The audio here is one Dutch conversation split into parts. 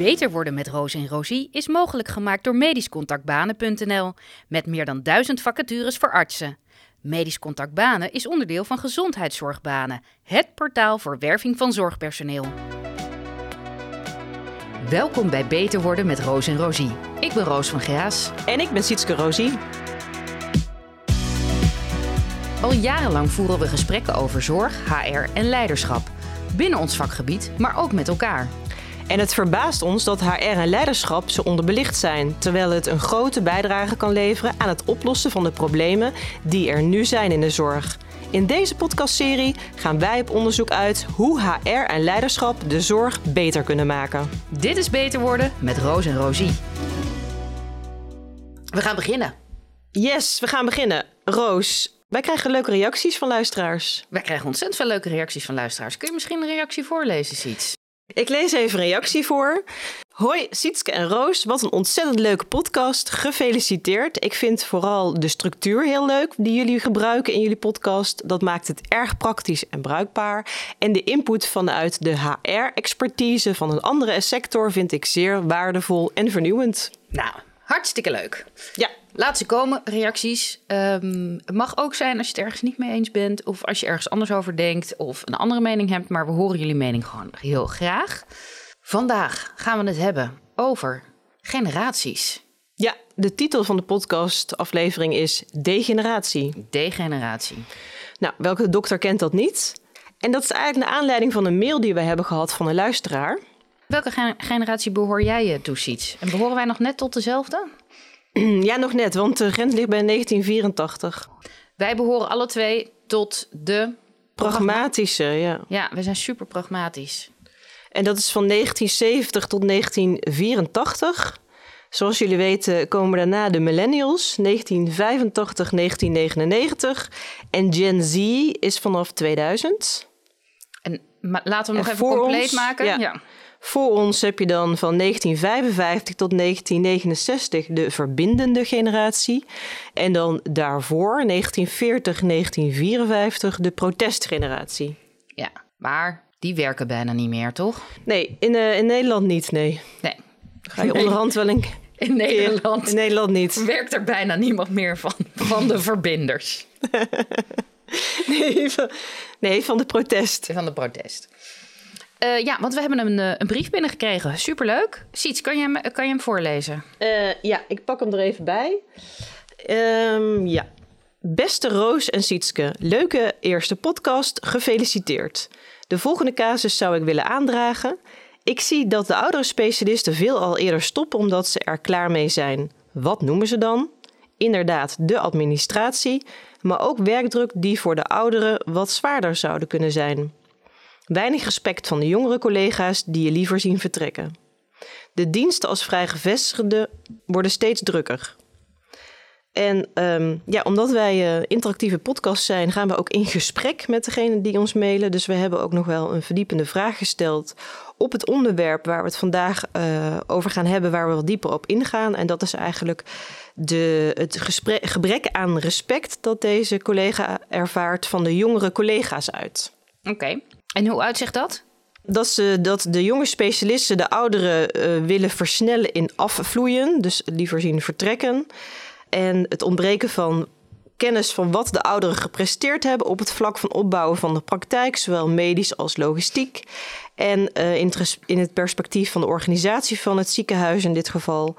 Beter worden met Roos en Rosie is mogelijk gemaakt door medischcontactbanen.nl met meer dan duizend vacatures voor artsen. Medisch Contact Banen is onderdeel van Gezondheidszorgbanen, het portaal voor werving van zorgpersoneel. Welkom bij Beter worden met Roos en Rosie. Ik ben Roos van Graas. En ik ben Sietske Rosie. Al jarenlang voeren we gesprekken over zorg, HR en leiderschap. Binnen ons vakgebied, maar ook met elkaar. En het verbaast ons dat HR en leiderschap zo onderbelicht zijn, terwijl het een grote bijdrage kan leveren aan het oplossen van de problemen die er nu zijn in de zorg. In deze podcastserie gaan wij op onderzoek uit hoe HR en leiderschap de zorg beter kunnen maken. Dit is Beter worden met Roos en Rosie. We gaan beginnen. Yes, we gaan beginnen. Roos, wij krijgen leuke reacties van luisteraars. Wij krijgen ontzettend veel leuke reacties van luisteraars. Kun je misschien een reactie voorlezen, Siets? Ik lees even een reactie voor. Hoi Sietske en Roos, wat een ontzettend leuke podcast. Gefeliciteerd. Ik vind vooral de structuur heel leuk die jullie gebruiken in jullie podcast. Dat maakt het erg praktisch en bruikbaar. En de input vanuit de HR-expertise van een andere sector vind ik zeer waardevol en vernieuwend. Nou, hartstikke leuk. Ja, Laat ze komen, reacties. Ehm, het mag ook zijn als je het ergens niet mee eens bent, of als je ergens anders over denkt, of een andere mening hebt, maar we horen jullie mening gewoon heel graag. Vandaag gaan we het hebben over generaties. Ja, de titel van de podcast-aflevering is Degeneratie. Degeneratie. Nou, welke dokter kent dat niet? En dat is eigenlijk naar aanleiding van een mail die we hebben gehad van een luisteraar. Welke gen- generatie behoor jij je toe, Siets? En behoren wij nog net tot dezelfde? Ja, nog net, want de grens ligt bij 1984. Wij behoren alle twee tot de... Pragmatische, ja. Ja, we zijn super pragmatisch. En dat is van 1970 tot 1984. Zoals jullie weten komen daarna de millennials, 1985, 1999. En Gen Z is vanaf 2000. En laten we hem nog En even compleet ons- maken. ja. ja. Voor ons heb je dan van 1955 tot 1969 de verbindende generatie. En dan daarvoor, 1940, 1954, de protestgeneratie. Ja, maar die werken bijna niet meer, toch? Nee, in, eh, in Nederland niet, nee. Nee. Ga je onderhand wel een In Nederland In Nederland niet. werkt er bijna niemand meer van, van de verbinders. Nee van, nee, van de protest. Van de protest. Eh, ja, want we hebben een, eh, een brief binnengekregen. Superleuk. Siets, kan je hem, kan je hem voorlezen? Eh, ja, ik pak hem er even bij. Ehm, ja. Beste Roos en Sietske, leuke eerste podcast. Gefeliciteerd. De volgende casus zou ik willen aandragen. Ik zie dat de oudere specialisten veel al eerder stoppen omdat ze er klaar mee zijn. Wat noemen ze dan? Inderdaad, de administratie, maar ook werkdruk die voor de ouderen wat zwaarder zouden kunnen zijn. Weinig respect van de jongere collega's die je liever zien vertrekken. De diensten als vrijgevestigden worden steeds drukker. En ehm, ja, omdat wij eh, interactieve podcast zijn, gaan we ook in gesprek met degene die ons mailen. Dus we hebben ook nog wel een verdiepende vraag gesteld op het onderwerp waar we het vandaag eh, over gaan hebben, waar we wat dieper op ingaan. En dat is eigenlijk de, het gebrek aan respect dat deze collega ervaart van de jongere collega's uit. Oké. En hoe uitzicht dat? Dat, ze, dat de jonge specialisten de ouderen eh, willen versnellen in afvloeien, dus liever zien vertrekken. En het ontbreken van kennis van wat de ouderen gepresteerd hebben op het vlak van opbouwen van de praktijk, zowel medisch als logistiek. En eh, in, het res- in het perspectief van de organisatie van het ziekenhuis in dit geval.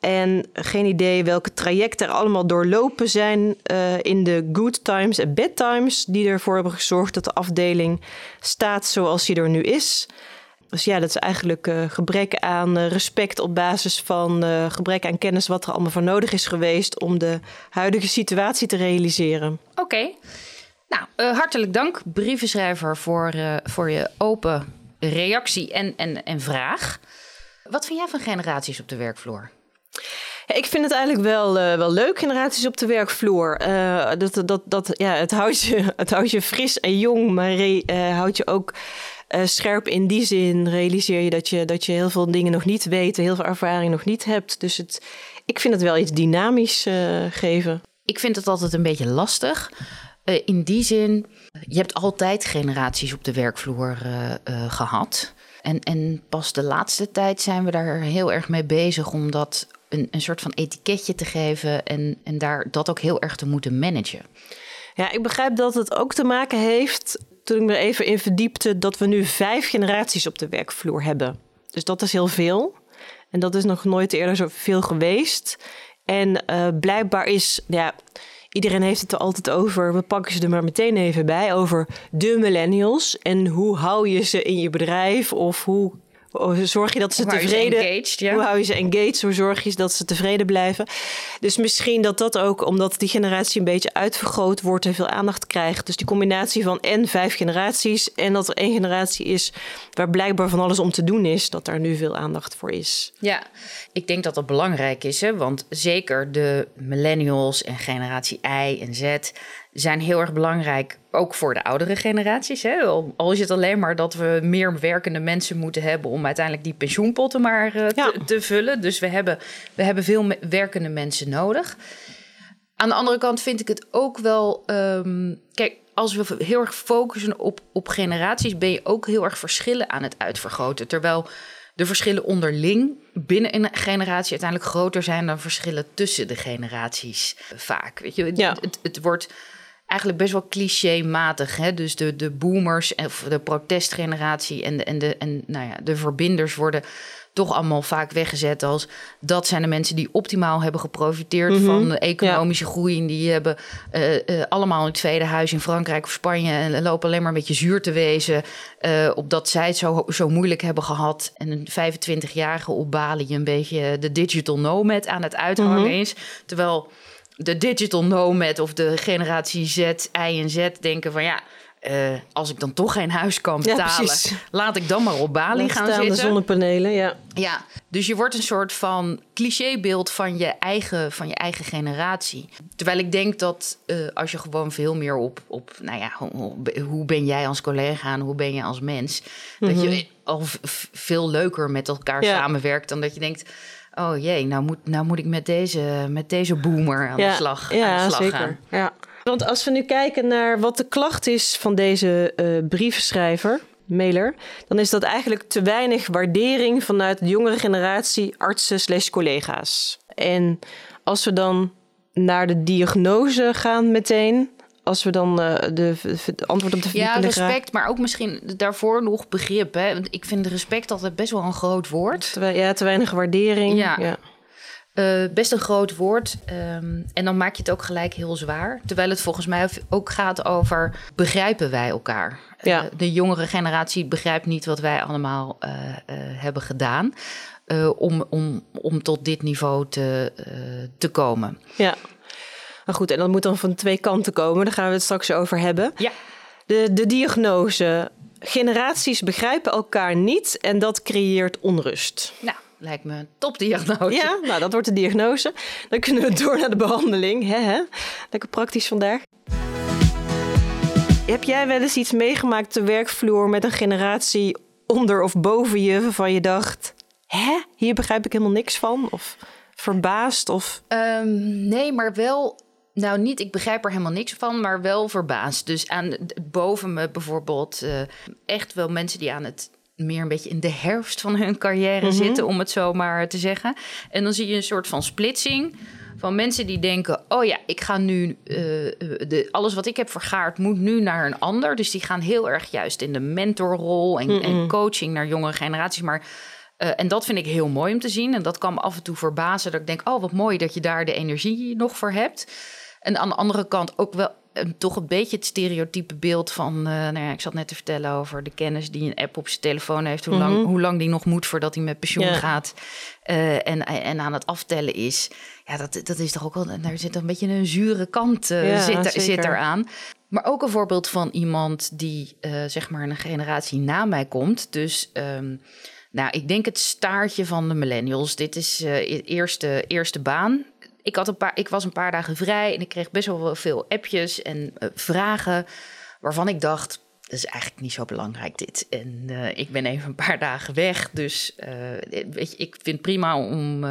En geen idee welke trajecten er allemaal doorlopen zijn eh, in de good times en bad times, die ervoor hebben gezorgd dat de afdeling staat zoals die er nu is. Dus ja, dat is eigenlijk eh, gebrek aan eh, respect op basis van gebrek aan kennis wat er allemaal voor nodig is geweest om de huidige situatie te realiseren. Oké. Nou, hartelijk dank, brievenschrijver, voor, voor je open reactie en, en, en vraag. Wat vind jij van generaties op de werkvloer? Ik vind het eigenlijk wel, eh, wel leuk, generaties op de werkvloer. Eh, dat, dat, dat, ja, het, houdt je, het houdt je fris en jong, maar re- eh, houdt je ook scherp in die zin. Realiseer je dat, je dat je heel veel dingen nog niet weet, heel veel ervaring nog niet hebt. Dus het, ik vind het wel iets dynamisch geven. Ik vind het altijd een beetje lastig. In die zin, je hebt altijd generaties op de werkvloer eh, eh, gehad. En, en pas de laatste tijd zijn we daar heel erg mee bezig om dat een, een soort van etiketje te geven en, en daar dat ook heel erg te moeten managen. Ja, ik begrijp dat het ook te maken heeft, toen ik me er even in verdiepte, dat we nu vijf generaties op de werkvloer hebben. Dus dat is heel veel. En dat is nog nooit eerder zo veel geweest. En uh, blijkbaar is, ja, iedereen heeft het er altijd over. We pakken ze er maar meteen even bij over de millennials. En hoe hou je ze in je bedrijf? Of hoe Zorg je dat ze tevreden... Engaged, ja. Hoe hou je ze engaged? Hoe zorg je dat ze tevreden blijven? Dus misschien dat dat ook, omdat die generatie een beetje uitvergroot wordt... en veel aandacht krijgt. Dus die combinatie van en vijf generaties... en dat er één generatie is waar blijkbaar van alles om te doen is... dat daar nu veel aandacht voor is. Ja, ik denk dat dat belangrijk is. Hè? Want zeker de millennials en generatie I en Z zijn heel erg belangrijk, ook voor de oudere generaties. Hè? Al is het alleen maar dat we meer werkende mensen moeten hebben om uiteindelijk die pensioenpotten maar uh, te, te, vullen. Dus we hebben, we hebben veel werkende mensen nodig. Aan de andere kant vind ik het ook wel. Um, kijk, als we heel erg focussen op, op generaties, ben je ook heel erg verschillen aan het uitvergroten. Terwijl de verschillen onderling binnen een generatie uiteindelijk groter zijn dan verschillen tussen de generaties vaak. Weet je, ja. het, het wordt eigenlijk best wel clichématig. Hè? Dus de, de boomers of de protestgeneratie en de, en, de, en nou ja, de verbinders worden toch allemaal vaak weggezet als dat zijn de mensen die optimaal hebben geprofiteerd mhm. van de economische groei. En die hebben uh, uh, allemaal een tweede huis in Frankrijk of Spanje en lopen alleen maar een beetje zuur te wezen. Uh, opdat zij het zo, zo moeilijk hebben gehad. En een 25-jarige op Bali een beetje de digital nomad aan het uithangen mhm. is. Terwijl de digital nomad of de generatie Z, I en Z denken van ja, uh, als ik dan toch geen huis kan betalen, laat ik dan maar op Bali gaan zitten. de zonnepanelen, ja. Ja, dus je wordt een soort van clichébeeld van je eigen, van je eigen generatie. Terwijl ik denk dat uh, als je gewoon veel meer op, op nou ja, hoe, hoe ben jij als collega en hoe ben je als mens, mm -hmm. dat je mhm. al veel leuker met elkaar ja. samenwerkt dan dat je denkt oh jee, nou moet, nou moet ik met deze, met deze boomer aan de slag, ja, aan de slag zeker. gaan. Ja. Want als we nu kijken naar wat de klacht is van deze uh, brievenschrijver, mailer, dan is dat eigenlijk te weinig waardering vanuit de jongere generatie artsen slash collega's. En als we dan naar de diagnose gaan meteen, als we dan uh, de, de, antwoord op de Ja, respect, maar ook misschien daarvoor nog begrip. Hè? Want ik vind respect altijd best wel een groot woord. Te, ja, te weinig waardering. Ja. ja. Uh, best een groot woord. Um, en dan maak je het ook gelijk heel zwaar. Terwijl het volgens mij ook gaat over begrijpen wij elkaar. Ja. Uh, de jongere generatie begrijpt niet wat wij allemaal hebben gedaan. om, om, om tot dit niveau te, te komen. Ja. Maar goed, en dat moet dan van twee kanten komen. Daar gaan we het straks over hebben. Ja. De, de diagnose. Generaties begrijpen elkaar niet en dat creëert onrust. Nou, lijkt me een topdiagnose. Ja, nou, dat wordt de diagnose. Dan kunnen we door naar de behandeling. He, he. Lekker praktisch vandaag. Heb jij wel eens iets meegemaakt de werkvloer met een generatie onder of boven je waarvan je dacht: hè, hier begrijp ik helemaal niks van? Of verbaasd? Of... Um, nee, maar wel nou, niet, ik begrijp er helemaal niks van, maar wel verbaasd. Dus aan boven me bijvoorbeeld uh, echt wel mensen die aan het meer een beetje in de herfst van hun carrière mm -hmm. zitten, om het zo maar te zeggen. En dan zie je een soort van splitsing van mensen die denken: oh ja, ik ga nu uh, de, alles wat ik heb vergaard moet nu naar een ander. Dus die gaan heel erg juist in de mentorrol en, mm -mm. en coaching naar jongere generaties, maar uh, en dat vind ik heel mooi om te zien. En dat kan me af en toe verbazen dat ik denk: oh, wat mooi dat je daar de energie nog voor hebt. En aan de andere kant ook wel uh, toch een beetje het stereotype beeld van... Uh, nou ja, ik zat net te vertellen over de kennis die een app op zijn telefoon heeft... hoe, lang, mm -hmm. hoe lang die nog moet voordat hij met pensioen gaat uh, en, en aan het aftellen is. Ja, dat, dat is toch ook wel... Daar zit een beetje een zure kant ja, zit, er, zit eraan. Maar ook een voorbeeld van iemand die zeg maar een generatie na mij komt. Dus... Um, nou, ik denk het staartje van de millennials. Dit is uh, eerste, eerste baan ik, had een paar, ik was een paar dagen vrij en ik kreeg best wel veel appjes en uh, vragen waarvan ik dacht, dat is eigenlijk niet zo belangrijk dit. En uh, ik ben even een paar dagen weg, dus uh, weet je, ik vind prima om,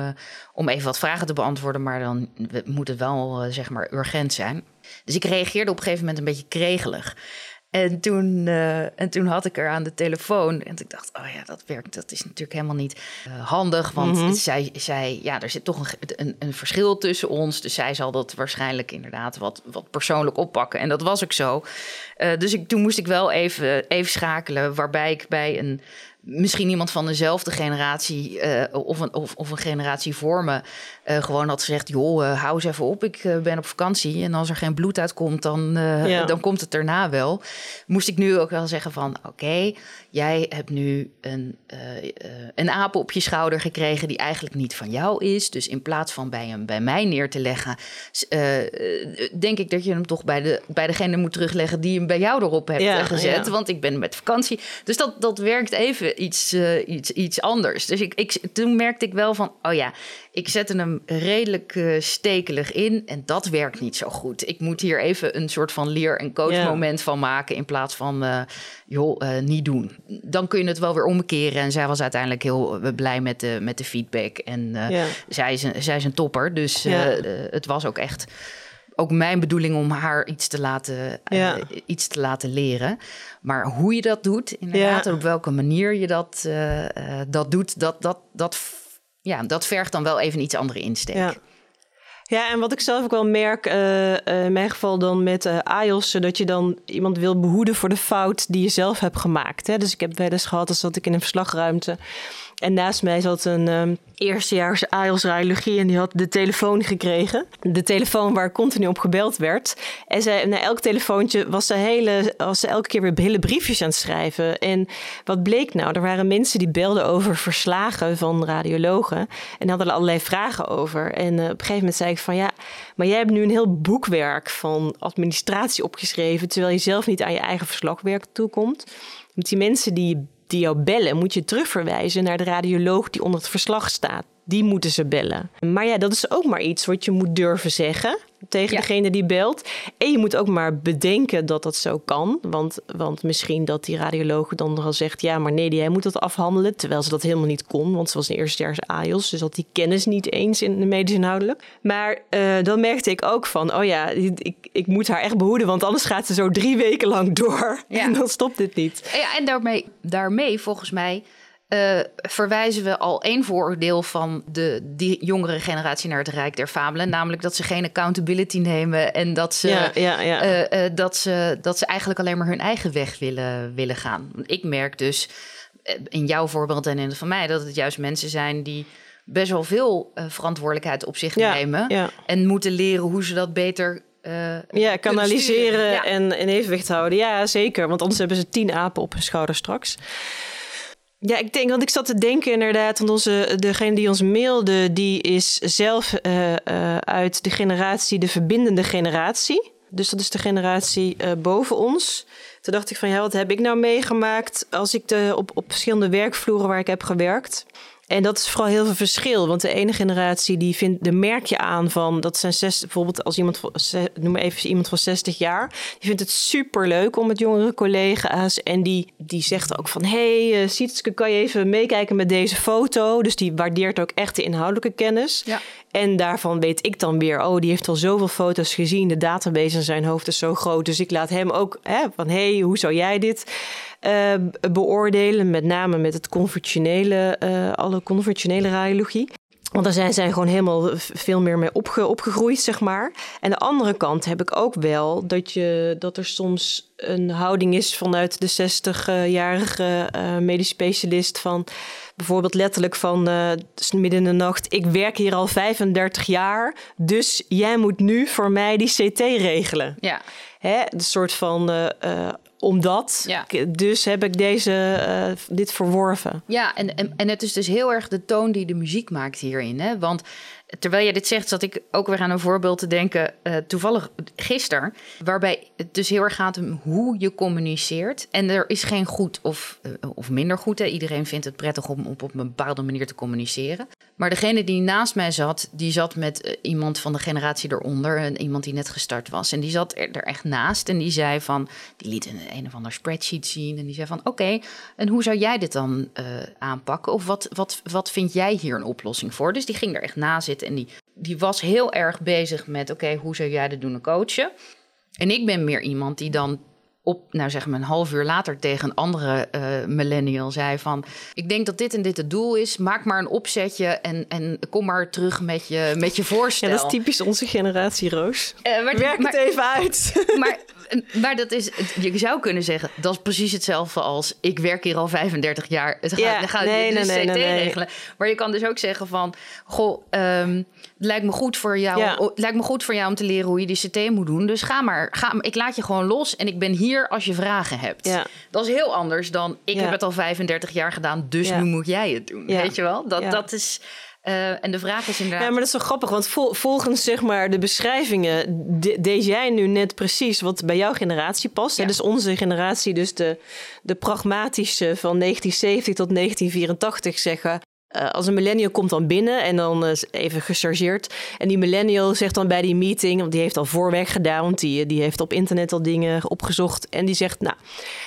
om even wat vragen te beantwoorden, maar dan moet het wel zeg maar urgent zijn. Dus ik reageerde op een gegeven moment een beetje kregelig. En toen, uh, en toen had ik er aan de telefoon. En ik dacht, oh ja, dat werkt. Dat is natuurlijk helemaal niet uh, handig. Want Mhm. zij zei, ja, er zit toch een, een, een, verschil tussen ons. Dus zij zal dat waarschijnlijk inderdaad wat, wat persoonlijk oppakken. En dat was ook zo. Uh, dus ik, toen moest ik wel even, even schakelen. Waarbij ik bij een misschien iemand van dezelfde generatie uh, of, een, of, of, een generatie voor me uh, gewoon had gezegd: joh, uh, hou eens even op, ik ben op vakantie. En als er geen bloed uitkomt, dan, ja. dan komt het daarna wel. Moest ik nu ook wel zeggen van oké, okay, jij hebt nu een, een aap op je schouder gekregen die eigenlijk niet van jou is. Dus in plaats van bij hem bij mij neer te leggen, denk ik dat je hem toch bij, de, bij degene moet terugleggen die hem bij jou erop hebt ja, gezet. ja. Want ik ben met vakantie. Dus dat, dat werkt even iets, iets, iets anders. Dus ik, ik, toen merkte ik wel van, oh ja, ik zette hem redelijk stekelig in en dat werkt niet zo goed. Ik moet hier even een soort van leer- en coachmoment ja. van maken in plaats van, joh, niet doen. Dan kun je het wel weer omkeren. En zij was uiteindelijk heel blij met de, met de feedback. En ja. zij, is een, zij is een topper, dus het was ook echt ook mijn bedoeling om haar iets te laten, ja. uh, iets te laten leren. Maar hoe je dat doet, inderdaad, en op welke manier je dat, dat doet, dat, dat, dat, ja, dat vergt dan wel even een iets andere insteek. Ja. En wat ik zelf ook wel merk, uh, in mijn geval dan met uh, AIOS, dat je dan iemand wil behoeden voor de fout die je zelf hebt gemaakt. Hè? Dus ik heb wel eens gehad, als dat ik in een verslagruimte en naast mij zat een um, eerstejaars AIOS radiologie en die had de telefoon gekregen. De telefoon waar continu op gebeld werd. En zij, na elk telefoontje was ze, hele, was ze elke keer weer hele briefjes aan het schrijven. En wat bleek nou? Er waren mensen die belden over verslagen van radiologen. En hadden er allerlei vragen over. En uh, op een gegeven moment zei ik van ja, maar jij hebt nu een heel boekwerk van administratie opgeschreven. Terwijl je zelf niet aan je eigen verslagwerk toekomt. Met die mensen die die jou bellen, moet je terugverwijzen naar de radioloog die onder het verslag staat. Die moeten ze bellen. Maar ja, dat is ook maar iets wat je moet durven zeggen tegen Ja. degene die belt. En je moet ook maar bedenken dat dat zo kan. Want, want misschien dat die radioloog dan nogal zegt... ja, maar nee, jij moet dat afhandelen. Terwijl ze dat helemaal niet kon, want ze was een eerstejaars AIOS. Dus had die kennis niet eens in de medisch inhoudelijk. Maar uh, dan merkte ik ook van... oh ja, ik, ik moet haar echt behoeden... want anders gaat ze zo drie weken lang door. Ja. En dan stopt dit niet. Ja, en daarmee, daarmee volgens mij uh, verwijzen we al één vooroordeel van de die jongere generatie naar het Rijk der Fabelen. Namelijk dat ze geen accountability nemen en dat ze, Ja, ja, ja. uh, uh, dat ze, dat ze eigenlijk alleen maar hun eigen weg willen, willen gaan. Ik merk dus eh, in jouw voorbeeld en in het van mij dat het juist mensen zijn die best wel veel verantwoordelijkheid op zich nemen en moeten leren hoe ze dat beter. Uh, Ja, kanaliseren. Ja. en in evenwicht houden. Ja, zeker. Want anders hebben ze tien apen op hun schouder straks. Ja, ik denk, want ik zat te denken inderdaad, want onze, degene die ons mailde, die is zelf uh, uh, uit de generatie, de verbindende generatie. Dus dat is de generatie uh, boven ons. Toen dacht ik van, ja, wat heb ik nou meegemaakt als ik de, op, op verschillende werkvloeren waar ik heb gewerkt. En dat is vooral heel veel verschil. Want de ene generatie die vindt, de merk je aan van dat zijn zes, bijvoorbeeld als iemand van, noem maar even iemand van 60 jaar, die vindt het super leuk om met jongere collega's. En die, die zegt ook van hé, hey, uh, Sietske, kan je even meekijken met deze foto? Dus die waardeert ook echt de inhoudelijke kennis. Ja. En daarvan weet ik dan weer, oh, die heeft al zoveel foto's gezien. De database in zijn hoofd is zo groot. Dus ik laat hem ook hè, van hé, hey, hoe zou jij dit uh, beoordelen? Met name met het conventionele, uh, alle conventionele radiologie. Want daar zijn zij gewoon helemaal veel meer mee opge opgegroeid, zeg maar. En de andere kant heb ik ook wel dat, je, dat er soms een houding is vanuit de 60-jarige uh, medisch specialist van bijvoorbeeld letterlijk van uh, midden in de nacht, ik werk hier al 35 jaar, dus jij moet nu voor mij die CT regelen. Ja. Hè, een soort van uh, omdat. Ja. Dus heb ik deze, uh, dit verworven. Ja, en, en, en het is dus heel erg de toon die de muziek maakt hierin. Hè? Want terwijl je dit zegt, zat ik ook weer aan een voorbeeld te denken. Uh, toevallig gisteren, waarbij het dus heel erg gaat om hoe je communiceert. En er is geen goed of, uh, of minder goed. Hè? Iedereen vindt het prettig om op, een bepaalde manier te communiceren. Maar degene die naast mij zat, die zat met uh, iemand van de generatie eronder. En iemand die net gestart was. En die zat er, echt naast. En die zei van, die liet een, een of ander spreadsheet zien. En die zei van, oké, en hoe zou jij dit dan aanpakken? Of wat, wat, wat vind jij hier een oplossing voor? Dus die ging er echt na zitten. En die, die was heel erg bezig met, oké, okay, hoe zou jij dit doen, een coachen? En ik ben meer iemand die dan op, nou zeg maar een half uur later tegen een andere uh, millennial zei van... ik denk dat dit en dit het doel is, maak maar een opzetje en, en kom maar terug met je, met je voorstel. Ja, dat is typisch onze generatie, Roos. Uh, maar, Werk het even uit. Maar, maar dat is, je zou kunnen zeggen, dat is precies hetzelfde als... ik werk hier al 35 jaar, het gaat, ja, gaat nee, dus nee, nee, nee, regelen. Maar je kan dus ook zeggen van, goh... Um, het lijkt me goed voor jou. Het lijkt me goed voor jou om te leren hoe je die CT moet doen. Dus ga maar. Ga, ik laat je gewoon los en ik ben hier als je vragen hebt. Ja. Dat is heel anders dan ik heb het al 35 jaar gedaan, dus nu moet jij het doen. Weet je wel? Dat, dat is. Uh, en de vraag is inderdaad. Ja, maar dat is zo grappig, want volgens zeg maar de beschrijvingen deed jij nu net precies wat bij jouw generatie past. Ja. Dus onze generatie, dus de, de pragmatische van 1970 tot 1984 zeggen. Uh, als een millennial komt dan binnen en dan uh, even gechargeerd. En die millennial zegt dan bij die meeting, want die heeft al voorwerk gedaan, want die, die heeft op internet al dingen opgezocht. En die zegt, nou,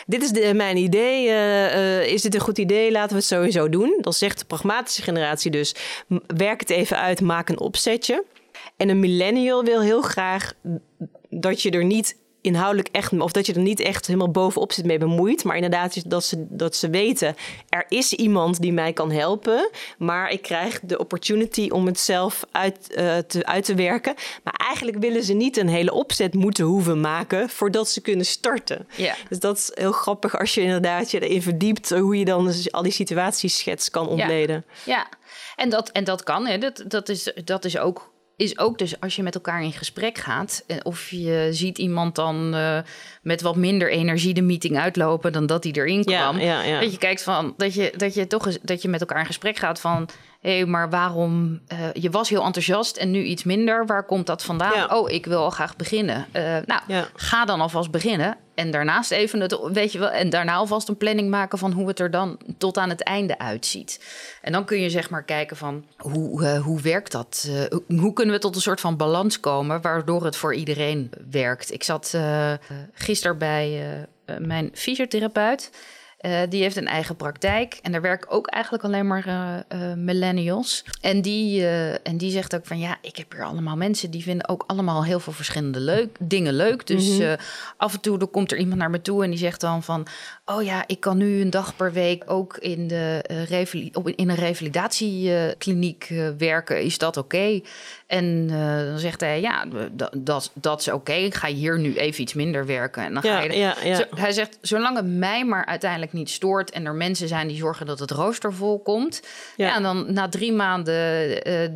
dit is de, mijn idee. Uh, is dit een goed idee? Laten we het sowieso doen. Dan zegt de pragmatische generatie dus, werk het even uit, maak een opzetje. En een millennial wil heel graag dat je er niet inhoudelijk echt, of dat je er niet echt helemaal bovenop zit mee bemoeid. Maar inderdaad, dat ze, dat ze weten, er is iemand die mij kan helpen. Maar ik krijg de opportunity om het zelf uit, uh, te, uit te werken. Maar eigenlijk willen ze niet een hele opzet moeten hoeven maken voordat ze kunnen starten. Ja. Dus dat is heel grappig als je inderdaad je erin verdiept hoe je dan dus al die situatieschets kan ontleden. Ja, ja. En, dat, en dat kan. Hè. Dat, dat, is, dat is ook is ook dus als je met elkaar in gesprek gaat, eh, of je ziet iemand dan uh, met wat minder energie de meeting uitlopen dan dat hij erin kwam. Ja, ja, Dat je kijkt van dat je, dat je toch dat je met elkaar in gesprek gaat van hé, hey, maar waarom? Uh, je was heel enthousiast en nu iets minder. Waar komt dat vandaan? Oh, ik wil al graag beginnen. Uh, nou, ga dan alvast beginnen. En daarnaast even het, weet je wel, en daarna alvast een planning maken van hoe het er dan tot aan het einde uitziet. En dan kun je zeg maar kijken van hoe, uh, hoe werkt dat? hoe kunnen we tot een soort van balans komen waardoor het voor iedereen werkt? Ik zat gisteren bij mijn fysiotherapeut. Uh, die heeft een eigen praktijk en daar werken ook eigenlijk alleen maar uh, uh, millennials. En die, en die zegt ook van ja, ik heb hier allemaal mensen die vinden ook allemaal heel veel verschillende leuk, dingen leuk. Dus mm -hmm. af en toe dan komt er iemand naar me toe en die zegt dan van oh ja, ik kan nu een dag per week ook in, de, op, in een revalidatiekliniek werken. Is dat oké? En dan zegt hij ja, dat, dat, is oké. Ga je hier nu even iets minder werken. En dan ga je ja, ja. Zo, hij zegt zolang het mij maar uiteindelijk niet stoort en er mensen zijn die zorgen dat het rooster vol komt. Ja. en dan na drie maanden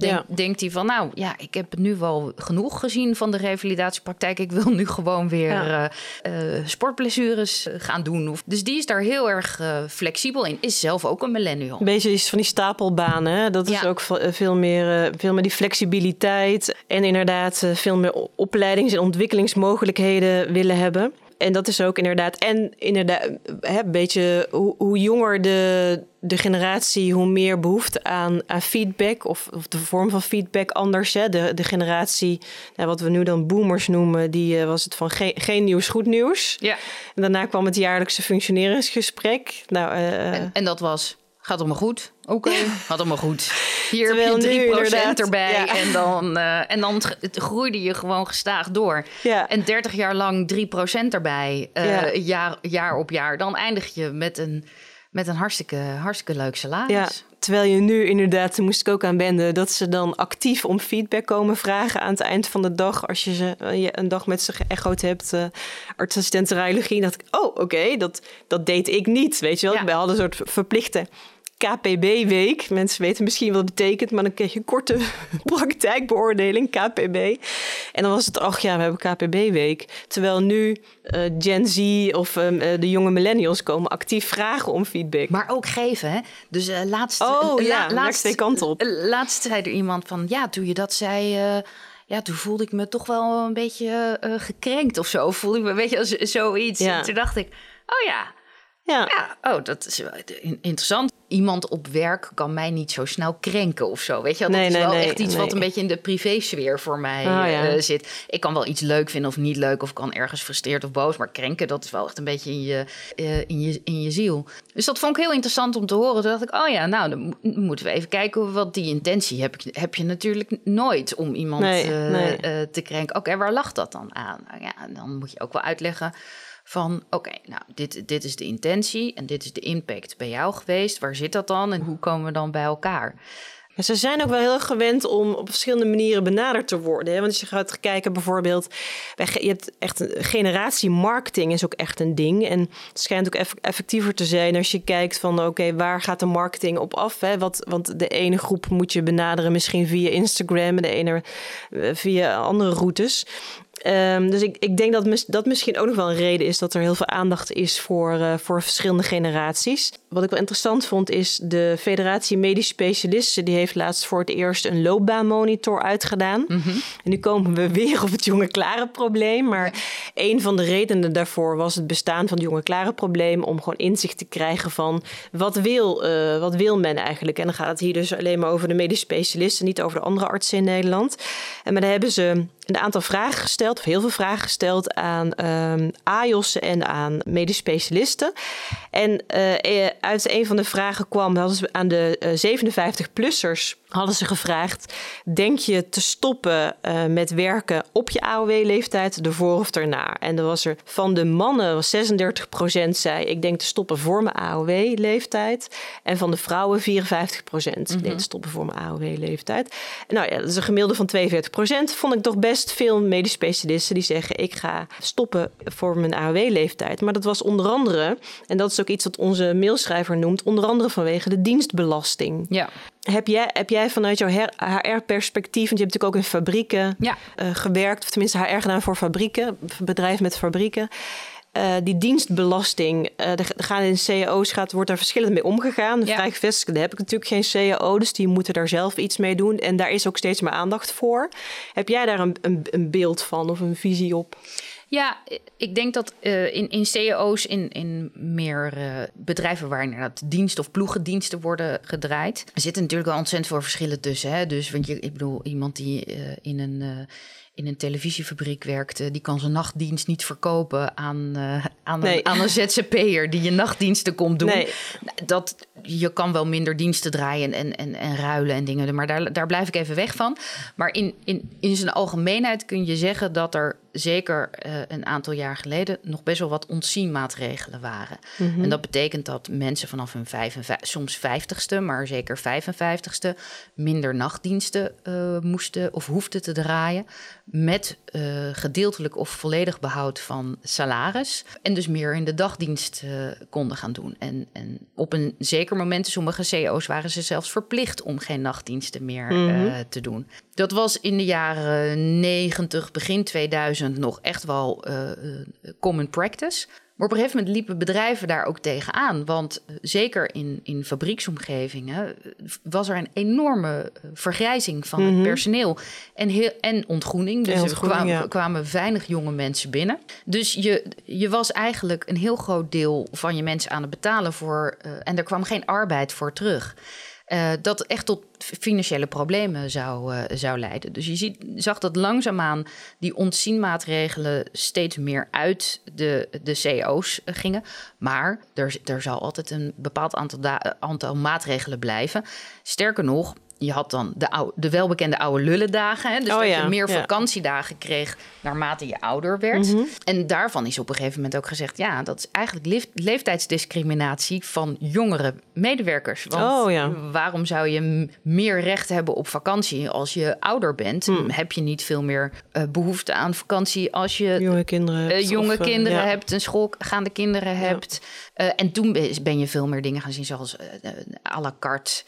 uh, denkt hij van, nou ja, ik heb nu wel genoeg gezien van de revalidatiepraktijk. Ik wil nu gewoon weer ja. uh, sportblessures gaan doen. Of, dus die is daar heel erg flexibel in. Is zelf ook een millennial. Een beetje is van die stapelbanen. Hè? Dat is ook veel meer, veel meer die flexibiliteit. En inderdaad veel meer opleidings- en ontwikkelingsmogelijkheden willen hebben en dat is ook inderdaad. En inderdaad, hè, een beetje hoe, hoe, jonger de, de generatie, hoe meer behoefte aan, aan feedback. Of, of de vorm van feedback anders. Hè. De, de generatie, nou, wat we nu dan boomers noemen, die uh, was het van geen, geen nieuws, goed nieuws. Ja. En daarna kwam het jaarlijkse functioneringsgesprek. Nou, uh, en, en dat was. Gaat allemaal goed? Oké, okay. gaat allemaal goed. Hier Terwijl heb je 3% erbij en, dan, uh, en dan groeide je gewoon gestaag door. Ja. En 30 jaar lang 3% erbij, uh, jaar, jaar op jaar. Dan eindig je met een, met een hartstikke, hartstikke leuk salaris. Ja. Terwijl je nu inderdaad, moest ik ook aan wenden, dat ze dan actief om feedback komen vragen aan het eind van de dag. Als je ze uh, een dag met ze geëchoed hebt, uh, artsassistent radiologie, dacht ik, oh oké, dat, dat deed ik niet. Weet je wel, ja. we hadden een soort verplichte KPB-week. Mensen weten misschien wat het betekent, maar dan kreeg je een korte praktijkbeoordeling, KPB. En dan was het, ach ja, we hebben KPB-week. Terwijl nu uh, Gen Z of um, uh, de jonge millennials komen actief vragen om feedback. Maar ook geven, hè? Dus uh, laatst... Oh ja, laatst, twee kanten op. laatst zei er iemand van, ja, toen je dat zei ja, toen voelde ik me toch wel een beetje uh, gekrenkt of zo. Voelde ik me een beetje als zoiets. Ja. Toen dacht ik, oh ja, ja. ja. Oh, dat is interessant iemand op werk kan mij niet zo snel krenken of zo. Weet je, dat is wel echt iets wat een beetje in de privésfeer voor mij oh, uh, zit. Ik kan wel iets leuk vinden of niet leuk, of kan ergens frustreerd of boos, maar krenken, dat is wel echt een beetje in je, uh, in je, in je ziel. Dus dat vond ik heel interessant om te horen. Toen dacht ik, oh ja, nou, dan moeten we even kijken wat die intentie heb. Ik, heb je natuurlijk nooit om iemand uh, te krenken. Oké, waar lag dat dan aan? Nou, ja, dan moet je ook wel uitleggen Van oké, nou, dit, dit is de intentie en dit is de impact bij jou geweest. Waar zit dat dan en hoe komen we dan bij elkaar? Ze zijn ook wel heel gewend om op verschillende manieren benaderd te worden. Hè? Want als je gaat kijken bijvoorbeeld, je hebt echt generatie marketing is ook echt een ding. En het schijnt ook effectiever te zijn als je kijkt van oké, waar gaat de marketing op af? Hè? Wat, want de ene groep moet je benaderen misschien via Instagram en de ene eh, via andere routes. Um, dus ik, ik denk dat mis, dat misschien ook nog wel een reden is dat er heel veel aandacht is voor, uh, voor verschillende generaties. Wat ik wel interessant vond is de Federatie Medisch Specialisten. Die heeft laatst voor het eerst een loopbaanmonitor uitgedaan. Mm -hmm. En nu komen we weer op het jonge klare probleem. Maar een van de redenen daarvoor was het bestaan van het jonge klare probleem. Om gewoon inzicht te krijgen van wat wil, uh, wat wil men eigenlijk. En dan gaat het hier dus alleen maar over de medisch specialisten. Niet over de andere artsen in Nederland. En maar daar hebben ze een aantal vragen gesteld, of heel veel vragen gesteld aan um, en aan medisch specialisten. En uh, uit een van de vragen kwam, hadden ze aan de uh, 57-plussers hadden ze gevraagd: denk je te stoppen uh, met werken op je AOW-leeftijd, ervoor of erna? En er was er van de mannen 36% zei: ik denk te stoppen voor mijn AOW-leeftijd. En van de vrouwen 54% mm -hmm. denk te stoppen voor mijn AOW-leeftijd. Nou ja, dat is een gemiddelde van 42%. Vond ik toch best veel medisch specialisten die zeggen: ik ga stoppen voor mijn AOW-leeftijd. Maar dat was onder andere, en dat is ook iets wat onze mailschrijver noemt, onder andere vanwege de dienstbelasting. Ja. Heb jij, heb jij vanuit jouw HR-perspectief, want je hebt natuurlijk ook in fabrieken ja. uh, gewerkt, of tenminste HR gedaan voor fabrieken, bedrijf met fabrieken. Uh, die dienstbelasting, uh, er gaan in cao's gaat, wordt daar verschillend mee omgegaan. Ja. Vrij gevestigd heb ik natuurlijk geen cao, dus die moeten daar zelf iets mee doen. En daar is ook steeds meer aandacht voor. Heb jij daar een, een, een beeld van of een visie op? Ja, ik denk dat uh, in, in CEO's, in, in meer uh, bedrijven waar inderdaad dienst- of ploegendiensten worden gedraaid, er zitten natuurlijk wel ontzettend veel verschillen tussen. Hè? Dus, want je, ik bedoel, iemand die uh, in een in een televisiefabriek werkte, die kan zijn nachtdienst niet verkopen aan, uh, aan, nee. een, aan een ZZP'er die je nachtdiensten komt doen. Nee. Dat, je kan wel minder diensten draaien en, en, en ruilen en dingen, maar daar, daar blijf ik even weg van. Maar in, in, in zijn algemeenheid kun je zeggen dat er zeker uh, een aantal jaar geleden nog best wel wat ontzienmaatregelen waren. Mm -hmm. En dat betekent dat mensen vanaf hun vijf en vijf, soms vijftigste, maar zeker 55ste, minder nachtdiensten uh, moesten of hoefden te draaien met uh, gedeeltelijk of volledig behoud van salaris. En dus meer in de dagdienst konden gaan doen. En, en op een zeker moment, sommige CEO's waren ze zelfs verplicht om geen nachtdiensten meer mm -hmm. uh, te doen. Dat was in de jaren 90, begin 2000 nog echt wel common practice. Maar op een gegeven moment liepen bedrijven daar ook tegenaan. Want zeker in, in fabrieksomgevingen was er een enorme vergrijzing van mm -hmm. het personeel. En, heel, en ontgroening. Dus er kwamen, ja. kwamen weinig jonge mensen binnen. Dus je, je was eigenlijk een heel groot deel van je mensen aan het betalen voor. Uh, en er kwam geen arbeid voor terug. Uh, dat echt tot financiële problemen zou, uh, zou leiden. Dus je ziet, zag dat langzaamaan die ontzienmaatregelen steeds meer uit de, de CO's gingen. Maar er, er zal altijd een bepaald aantal, aantal maatregelen blijven. Sterker nog, je had dan de, oude, de welbekende oude lullendagen. Hè? Dus oh, dat ja. je meer vakantiedagen kreeg naarmate je ouder werd. Mm -hmm. En daarvan is op een gegeven moment ook gezegd... ja, dat is eigenlijk leef, leeftijdsdiscriminatie van jongere medewerkers. Want oh, ja. waarom zou je meer recht hebben op vakantie als je ouder bent? Mm. Heb je niet veel meer uh, behoefte aan vakantie als je... Jonge kinderen hebt. Uh, jonge of, kinderen hebt, en schoolgaande kinderen hebt. Uh, en toen ben je veel meer dingen gaan zien zoals à la carte...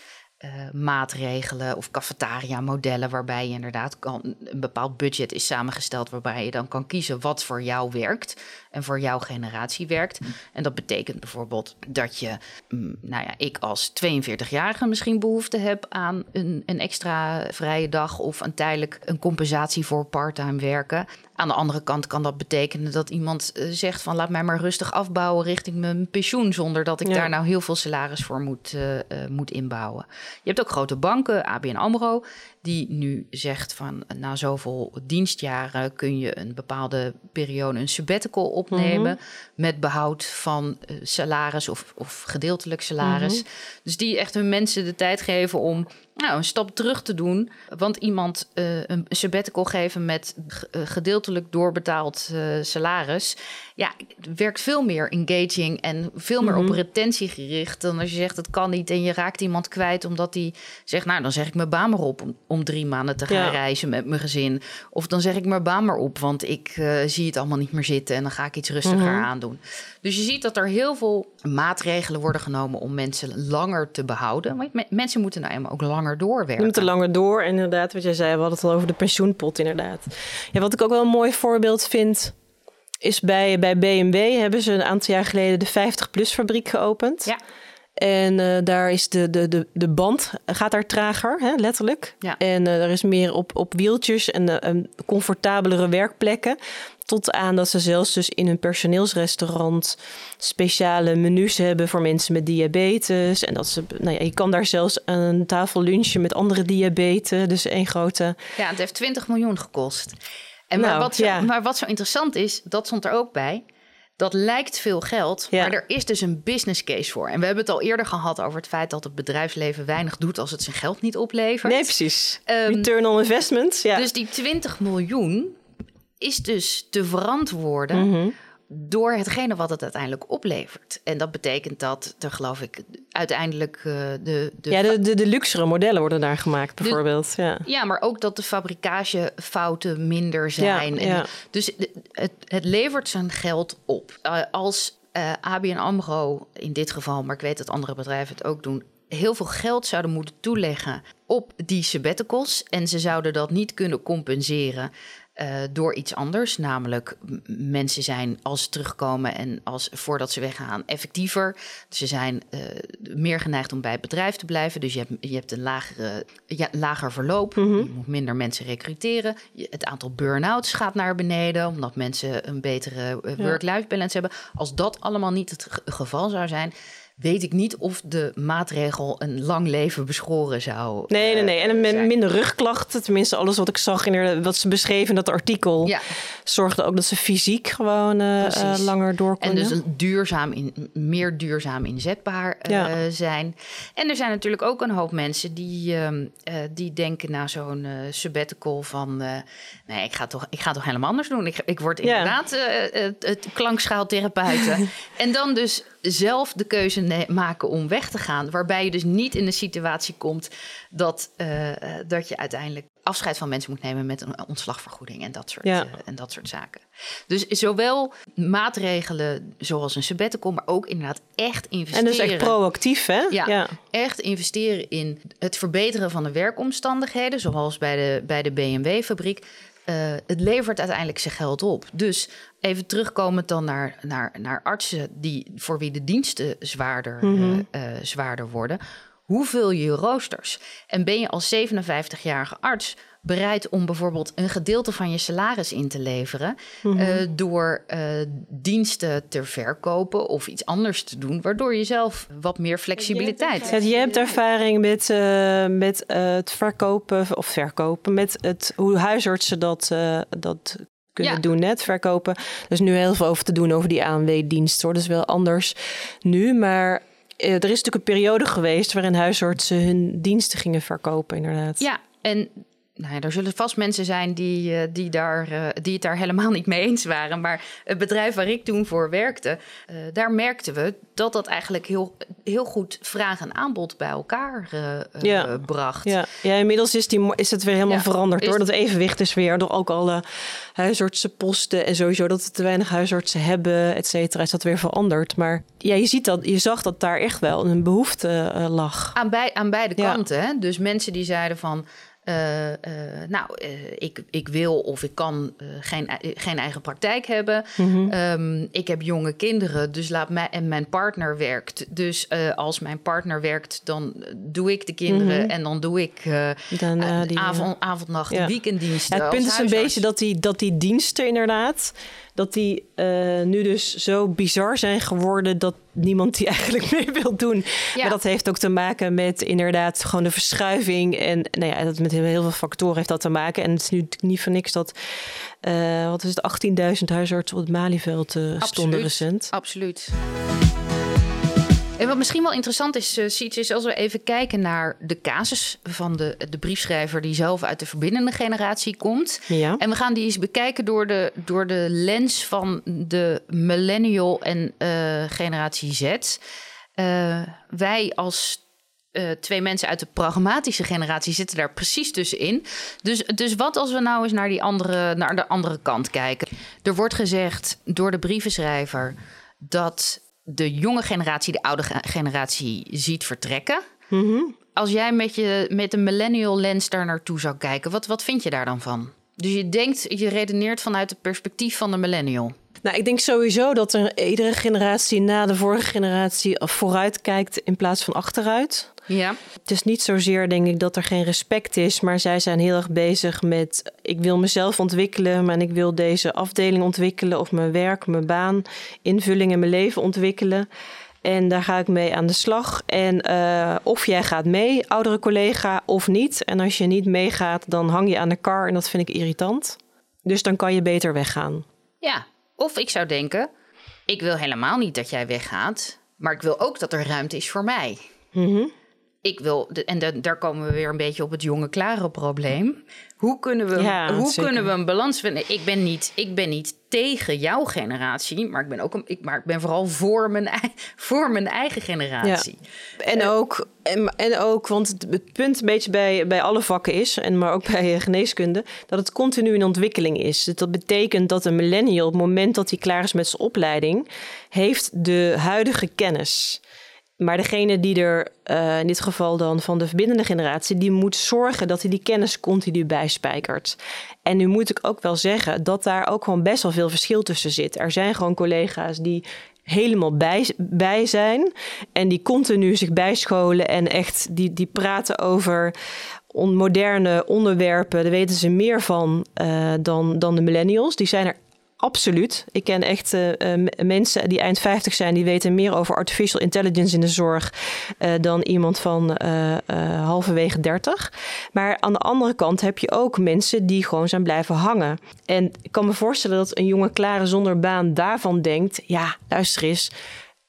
Uh, maatregelen of cafetaria-modellen, waarbij je inderdaad kan, een bepaald budget is samengesteld, waarbij je dan kan kiezen wat voor jou werkt en voor jouw generatie werkt. En dat betekent bijvoorbeeld dat je, mm, nou ja, ik als 42-jarige misschien behoefte heb aan een, een extra vrije dag of een tijdelijk een compensatie voor parttime werken. Aan de andere kant kan dat betekenen dat iemand uh, zegt van laat mij maar rustig afbouwen richting mijn pensioen, zonder dat ik ja. daar nou heel veel salaris voor moet, uh, uh, moet inbouwen. Je hebt ook grote banken, ABN AMRO, die nu zegt van na zoveel dienstjaren kun je een bepaalde periode een sabbatical opnemen mm -hmm. met behoud van salaris of, of gedeeltelijk salaris. Mm -hmm. Dus die echt hun mensen de tijd geven om nou, een stap terug te doen. Want iemand uh, een sabbatical geven met uh, gedeeltelijk doorbetaald uh, salaris. Ja, werkt veel meer engaging en veel meer mm -hmm. op retentie gericht. Dan als je zegt dat kan niet en je raakt iemand kwijt omdat hij zegt, nou dan zeg ik mijn baan maar op om, om drie maanden te gaan ja. reizen met mijn gezin. Of dan zeg ik mijn baan maar op, want ik zie het allemaal niet meer zitten en dan ga ik iets rustiger mm -hmm. aandoen. Dus je ziet dat er heel veel maatregelen worden genomen om mensen langer te behouden. Want mensen moeten nou eenmaal ook langer doorwerken. Je moeten langer door, inderdaad. Wat jij zei, we hadden het al over de pensioenpot, inderdaad. Ja, wat ik ook wel een mooi voorbeeld vind, is bij, bij BMW hebben ze een aantal jaar geleden de 50-plus fabriek geopend. Ja. En uh, daar is de, de, de, de band gaat daar trager, hè, letterlijk. Ja. En uh, er is meer op, op wieltjes en uh, comfortabelere werkplekken. Tot aan dat ze zelfs dus in hun personeelsrestaurant speciale menus hebben voor mensen met diabetes. En dat ze, nou ja, je kan daar zelfs een tafel lunchen met andere diabetes. Dus één grote. Ja, het heeft 20 miljoen gekost. En maar, nou, wat zo, ja. maar wat zo interessant is, dat stond er ook bij. Dat lijkt veel geld, ja. maar er is dus een business case voor. En we hebben het al eerder gehad over het feit dat het bedrijfsleven weinig doet als het zijn geld niet oplevert. Nee, precies. Um, Return on investment. Ja. Dus die 20 miljoen is dus te verantwoorden mm -hmm. Door hetgene wat het uiteindelijk oplevert. En dat betekent dat er, geloof ik, uiteindelijk uh, de, de... Ja, de, de, de luxere modellen worden daar gemaakt, bijvoorbeeld. Ja. ja, maar ook dat de fabrikagefouten minder zijn. Ja, en ja. Dus het, het levert zijn geld op. Uh, als uh, ABN AMRO, in dit geval, maar ik weet dat andere bedrijven het ook doen... heel veel geld zouden moeten toeleggen op die sabbaticals... en ze zouden dat niet kunnen compenseren... Uh, door iets anders, namelijk mensen zijn als ze terugkomen en als voordat ze weggaan effectiever. Ze zijn uh, meer geneigd om bij het bedrijf te blijven, dus je hebt, je hebt een lagere, ja, lager verloop. Mm -hmm. Je moet minder mensen recruteren. Je, het aantal burn-outs gaat naar beneden, omdat mensen een betere uh, work-life balance hebben. Als dat allemaal niet het geval zou zijn, weet ik niet of de maatregel een lang leven beschoren zou Nee, nee, nee. En een minder rugklachten. Tenminste, alles wat ik zag in wat ze beschreven in dat artikel... Ja. zorgde ook dat ze fysiek gewoon uh, uh, langer door konden. En dus duurzaam in, meer duurzaam inzetbaar uh, ja. zijn. En er zijn natuurlijk ook een hoop mensen die, die denken na zo'n sabbatical van... nee, ik ga, toch, ik ga toch helemaal anders doen. Ik, ik word inderdaad ja. het klankschaaltherapeuten. en dan dus zelf de keuze maken om weg te gaan. Waarbij je dus niet in de situatie komt dat, uh, dat je uiteindelijk afscheid van mensen moet nemen met een ontslagvergoeding en dat soort, ja. uh, en dat soort zaken. Dus zowel maatregelen zoals een sabbatical, maar ook inderdaad echt investeren. En dus echt proactief, hè? Ja, ja, echt investeren in het verbeteren van de werkomstandigheden, zoals bij de, bij de BMW-fabriek. Uh, het levert uiteindelijk zijn geld op. Dus even terugkomend dan naar, naar, naar artsen die, voor wie de diensten zwaarder, mm -hmm. uh, uh, zwaarder worden. Hoeveel je roosters? En ben je als 57-jarige arts bereid om bijvoorbeeld een gedeelte van je salaris in te leveren mm -hmm. uh, door uh, diensten te verkopen of iets anders te doen, waardoor je zelf wat meer flexibiliteit hebt. Je hebt ervaring met, uh, met het verkopen of verkopen, met het, hoe huisartsen dat, dat kunnen ja. doen, net verkopen. Er is nu heel veel over te doen over die ANW-dienst. Hoor. Dat is wel anders nu, maar er is natuurlijk een periode geweest waarin huisartsen hun diensten gingen verkopen, inderdaad. Ja, en nou ja, er zullen vast mensen zijn die, uh, die, daar, uh, die het daar helemaal niet mee eens waren. Maar het bedrijf waar ik toen voor werkte, uh, daar merkten we dat dat eigenlijk heel, heel goed vraag en aanbod bij elkaar ja. bracht. Ja. ja, inmiddels is, die, is het weer helemaal ja, veranderd hoor. Dat evenwicht is weer door ook alle huisartsenposten en sowieso dat we te weinig huisartsen hebben, et cetera, is dat weer veranderd. Maar ja, je ziet dat, je zag dat daar echt wel een behoefte lag. Aan, bij, aan beide kanten. Hè? Dus mensen die zeiden van. Uh, uh, nou, uh, ik, ik wil of ik kan geen, geen eigen praktijk hebben. Mm -hmm. um, ik heb jonge kinderen, dus laat mij en mijn partner werkt. Dus als mijn partner werkt, dan doe ik de kinderen mm -hmm. en dan doe ik dan, die, avond, avondnacht, ja. weekenddiensten. Ja, het punt is een beetje dat die, dat die diensten inderdaad dat die uh, nu dus zo bizar zijn geworden dat niemand die eigenlijk mee wil doen. Ja. Maar dat heeft ook te maken met inderdaad gewoon de verschuiving. En nou ja, dat met heel veel factoren heeft dat te maken. En het is nu niet voor niks dat, uh, wat is het, 18.000 huisartsen op het Malieveld uh, stonden recent. Absoluut. En wat misschien wel interessant is, uh, Siets, is als we even kijken naar de casus van de, de briefschrijver die zelf uit de verbindende generatie komt. Ja. En we gaan die eens bekijken door de, door de lens van de millennial en uh, generatie Z. Uh, wij als uh, twee mensen uit de pragmatische generatie zitten daar precies tussenin. Dus, dus wat als we nou eens naar, die andere, naar de andere kant kijken? Er wordt gezegd door de brievenschrijver dat de jonge generatie de oude generatie ziet vertrekken. Mm -hmm. Als jij met, je, met een millennial lens daar naartoe zou kijken, wat, wat vind je daar dan van? Dus je denkt, je redeneert vanuit het perspectief van de millennial. Nou, ik denk sowieso dat er iedere generatie na de vorige generatie vooruit kijkt in plaats van achteruit. Ja. Het is niet zozeer, denk ik, dat er geen respect is, maar zij zijn heel erg bezig met: ik wil mezelf ontwikkelen, maar ik wil deze afdeling ontwikkelen, of mijn werk, mijn baan, invulling in mijn leven ontwikkelen. En daar ga ik mee aan de slag. En uh, of jij gaat mee, oudere collega, of niet. En als je niet meegaat, dan hang je aan de kar en dat vind ik irritant. Dus dan kan je beter weggaan. Ja, of ik zou denken: ik wil helemaal niet dat jij weggaat, maar ik wil ook dat er ruimte is voor mij. Mm -hmm ik wil, en de, daar komen we weer een beetje op het jonge klare probleem. Hoe kunnen we, ja, hoe zeker. kunnen we een balans vinden? Ik ben, niet, ik ben niet tegen jouw generatie, maar ik ben, ook een, ik, maar ik ben vooral voor mijn, voor mijn eigen generatie. Ja. En, uh, ook, en, en ook, want het, punt een beetje bij, bij alle vakken is, en maar ook bij geneeskunde, dat het continu in ontwikkeling is. Dus dat betekent dat een millennial, op het moment dat hij klaar is met zijn opleiding, heeft de huidige kennis. Maar degene die er uh, in dit geval dan van de verbindende generatie, die moet zorgen dat hij die kennis continu bijspijkert. En nu moet ik ook wel zeggen dat daar ook gewoon best wel veel verschil tussen zit. Er zijn gewoon collega's die helemaal bij, bij zijn en die continu zich bijscholen en echt die, die praten over moderne onderwerpen. Daar weten ze meer van uh, dan, dan de millennials. Die zijn er Absoluut. Ik ken echt uh, uh, mensen die eind 50 zijn, die weten meer over artificial intelligence in de zorg uh, dan iemand van halverwege 30. Maar aan de andere kant heb je ook mensen die gewoon zijn blijven hangen. En ik kan me voorstellen dat een jonge klare zonder baan daarvan denkt: ja, luister eens.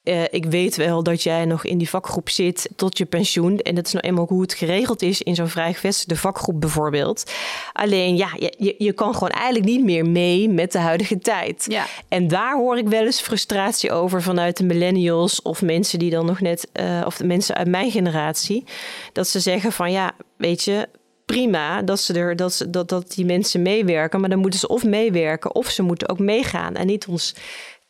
Uh, ik weet wel dat jij nog in die vakgroep zit tot je pensioen. En dat is nou eenmaal hoe het geregeld is in zo'n vrij gevestigde vakgroep bijvoorbeeld. Alleen ja, je, je kan gewoon eigenlijk niet meer mee met de huidige tijd. Ja. En daar hoor ik wel eens frustratie over vanuit de millennials of mensen die dan nog net, uh, of de mensen uit mijn generatie. Dat ze zeggen van ja, weet je, prima dat, ze er, dat, ze, dat, dat die mensen meewerken. Maar dan moeten ze of meewerken of ze moeten ook meegaan. En niet ons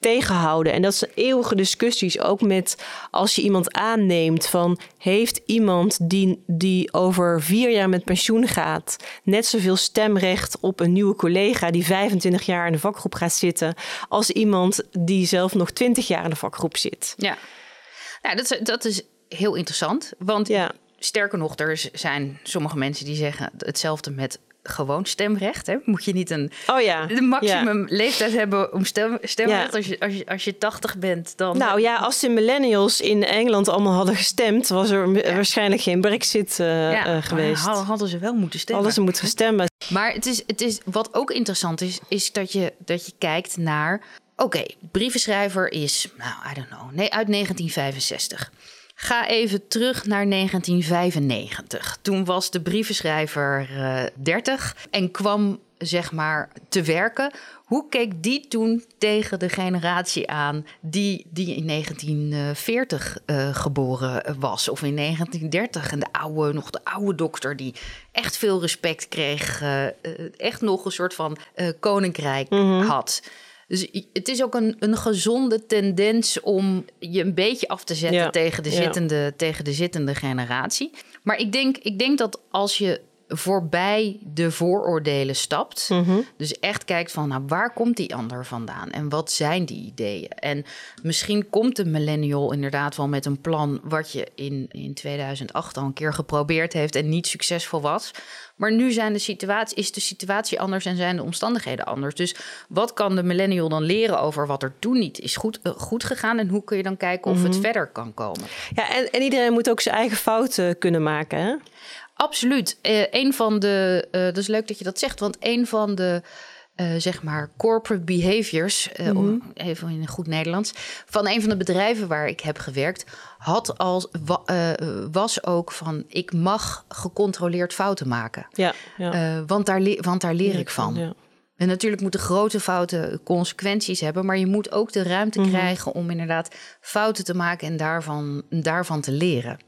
tegenhouden. En dat zijn eeuwige discussies. Ook met als je iemand aanneemt van... heeft iemand die, die over vier jaar met pensioen gaat... net zoveel stemrecht op een nieuwe collega... die 25 jaar in de vakgroep gaat zitten... als iemand die zelf nog 20 jaar in de vakgroep zit. Ja, nou, dat, is, dat is heel interessant. Want ja. sterker nog, er zijn sommige mensen die zeggen... hetzelfde met gewoon stemrecht. Hè? Moet je niet een oh ja. de maximum ja. leeftijd hebben om stem, stemrecht? Ja. Als, je, als, je, als je 80 bent, dan. Nou ja, als de millennials in Engeland allemaal hadden gestemd, was er waarschijnlijk geen Brexit uh, uh, geweest. Hadden, hadden ze wel moeten stemmen. Hadden ze moeten stemmen. Maar het is, het is, wat ook interessant is, is dat je, dat je kijkt naar. Oké, okay, brievenschrijver is, nou, I don't know, nee, uit 1965. Ga even terug naar 1995. Toen was de brievenschrijver uh, 30 en kwam zeg maar te werken. Hoe keek die toen tegen de generatie aan die, die in 1940 uh, geboren was of in 1930? En de oude, nog de oude dokter die echt veel respect kreeg, uh, echt nog een soort van koninkrijk Mhm. mm -hmm. had. Dus het is ook een, een gezonde tendens om je een beetje af te zetten Ja, tegen, de ja. zittende, tegen de zittende generatie. Maar ik denk, ik denk dat als je voorbij de vooroordelen stapt, Mhm. dus echt kijkt van nou, waar komt die ander vandaan en wat zijn die ideeën? En misschien komt de millennial inderdaad wel met een plan wat je in, in 2008 al een keer geprobeerd heeft en niet succesvol was. Maar nu zijn de situatie, is de situatie anders en zijn de omstandigheden anders. Dus wat kan de millennial dan leren over wat er toen niet is goed, uh, goed gegaan? En hoe kun je dan kijken of Mhm. het verder kan komen? Ja, en, en iedereen moet ook zijn eigen fouten kunnen maken. Hè? Absoluut. Uh, een van de, uh, dat is leuk dat je dat zegt, want een van de eh, zeg maar corporate behaviors, eh, Mhm. even in goed Nederlands, van een van de bedrijven waar ik heb gewerkt, had als wa- eh, was ook van ik mag gecontroleerd fouten maken, Ja, ja. Eh, want daar want daar leer ik van. Ja. En natuurlijk moeten grote fouten consequenties hebben, maar je moet ook de ruimte Mhm. krijgen om inderdaad fouten te maken en daarvan, daarvan te leren.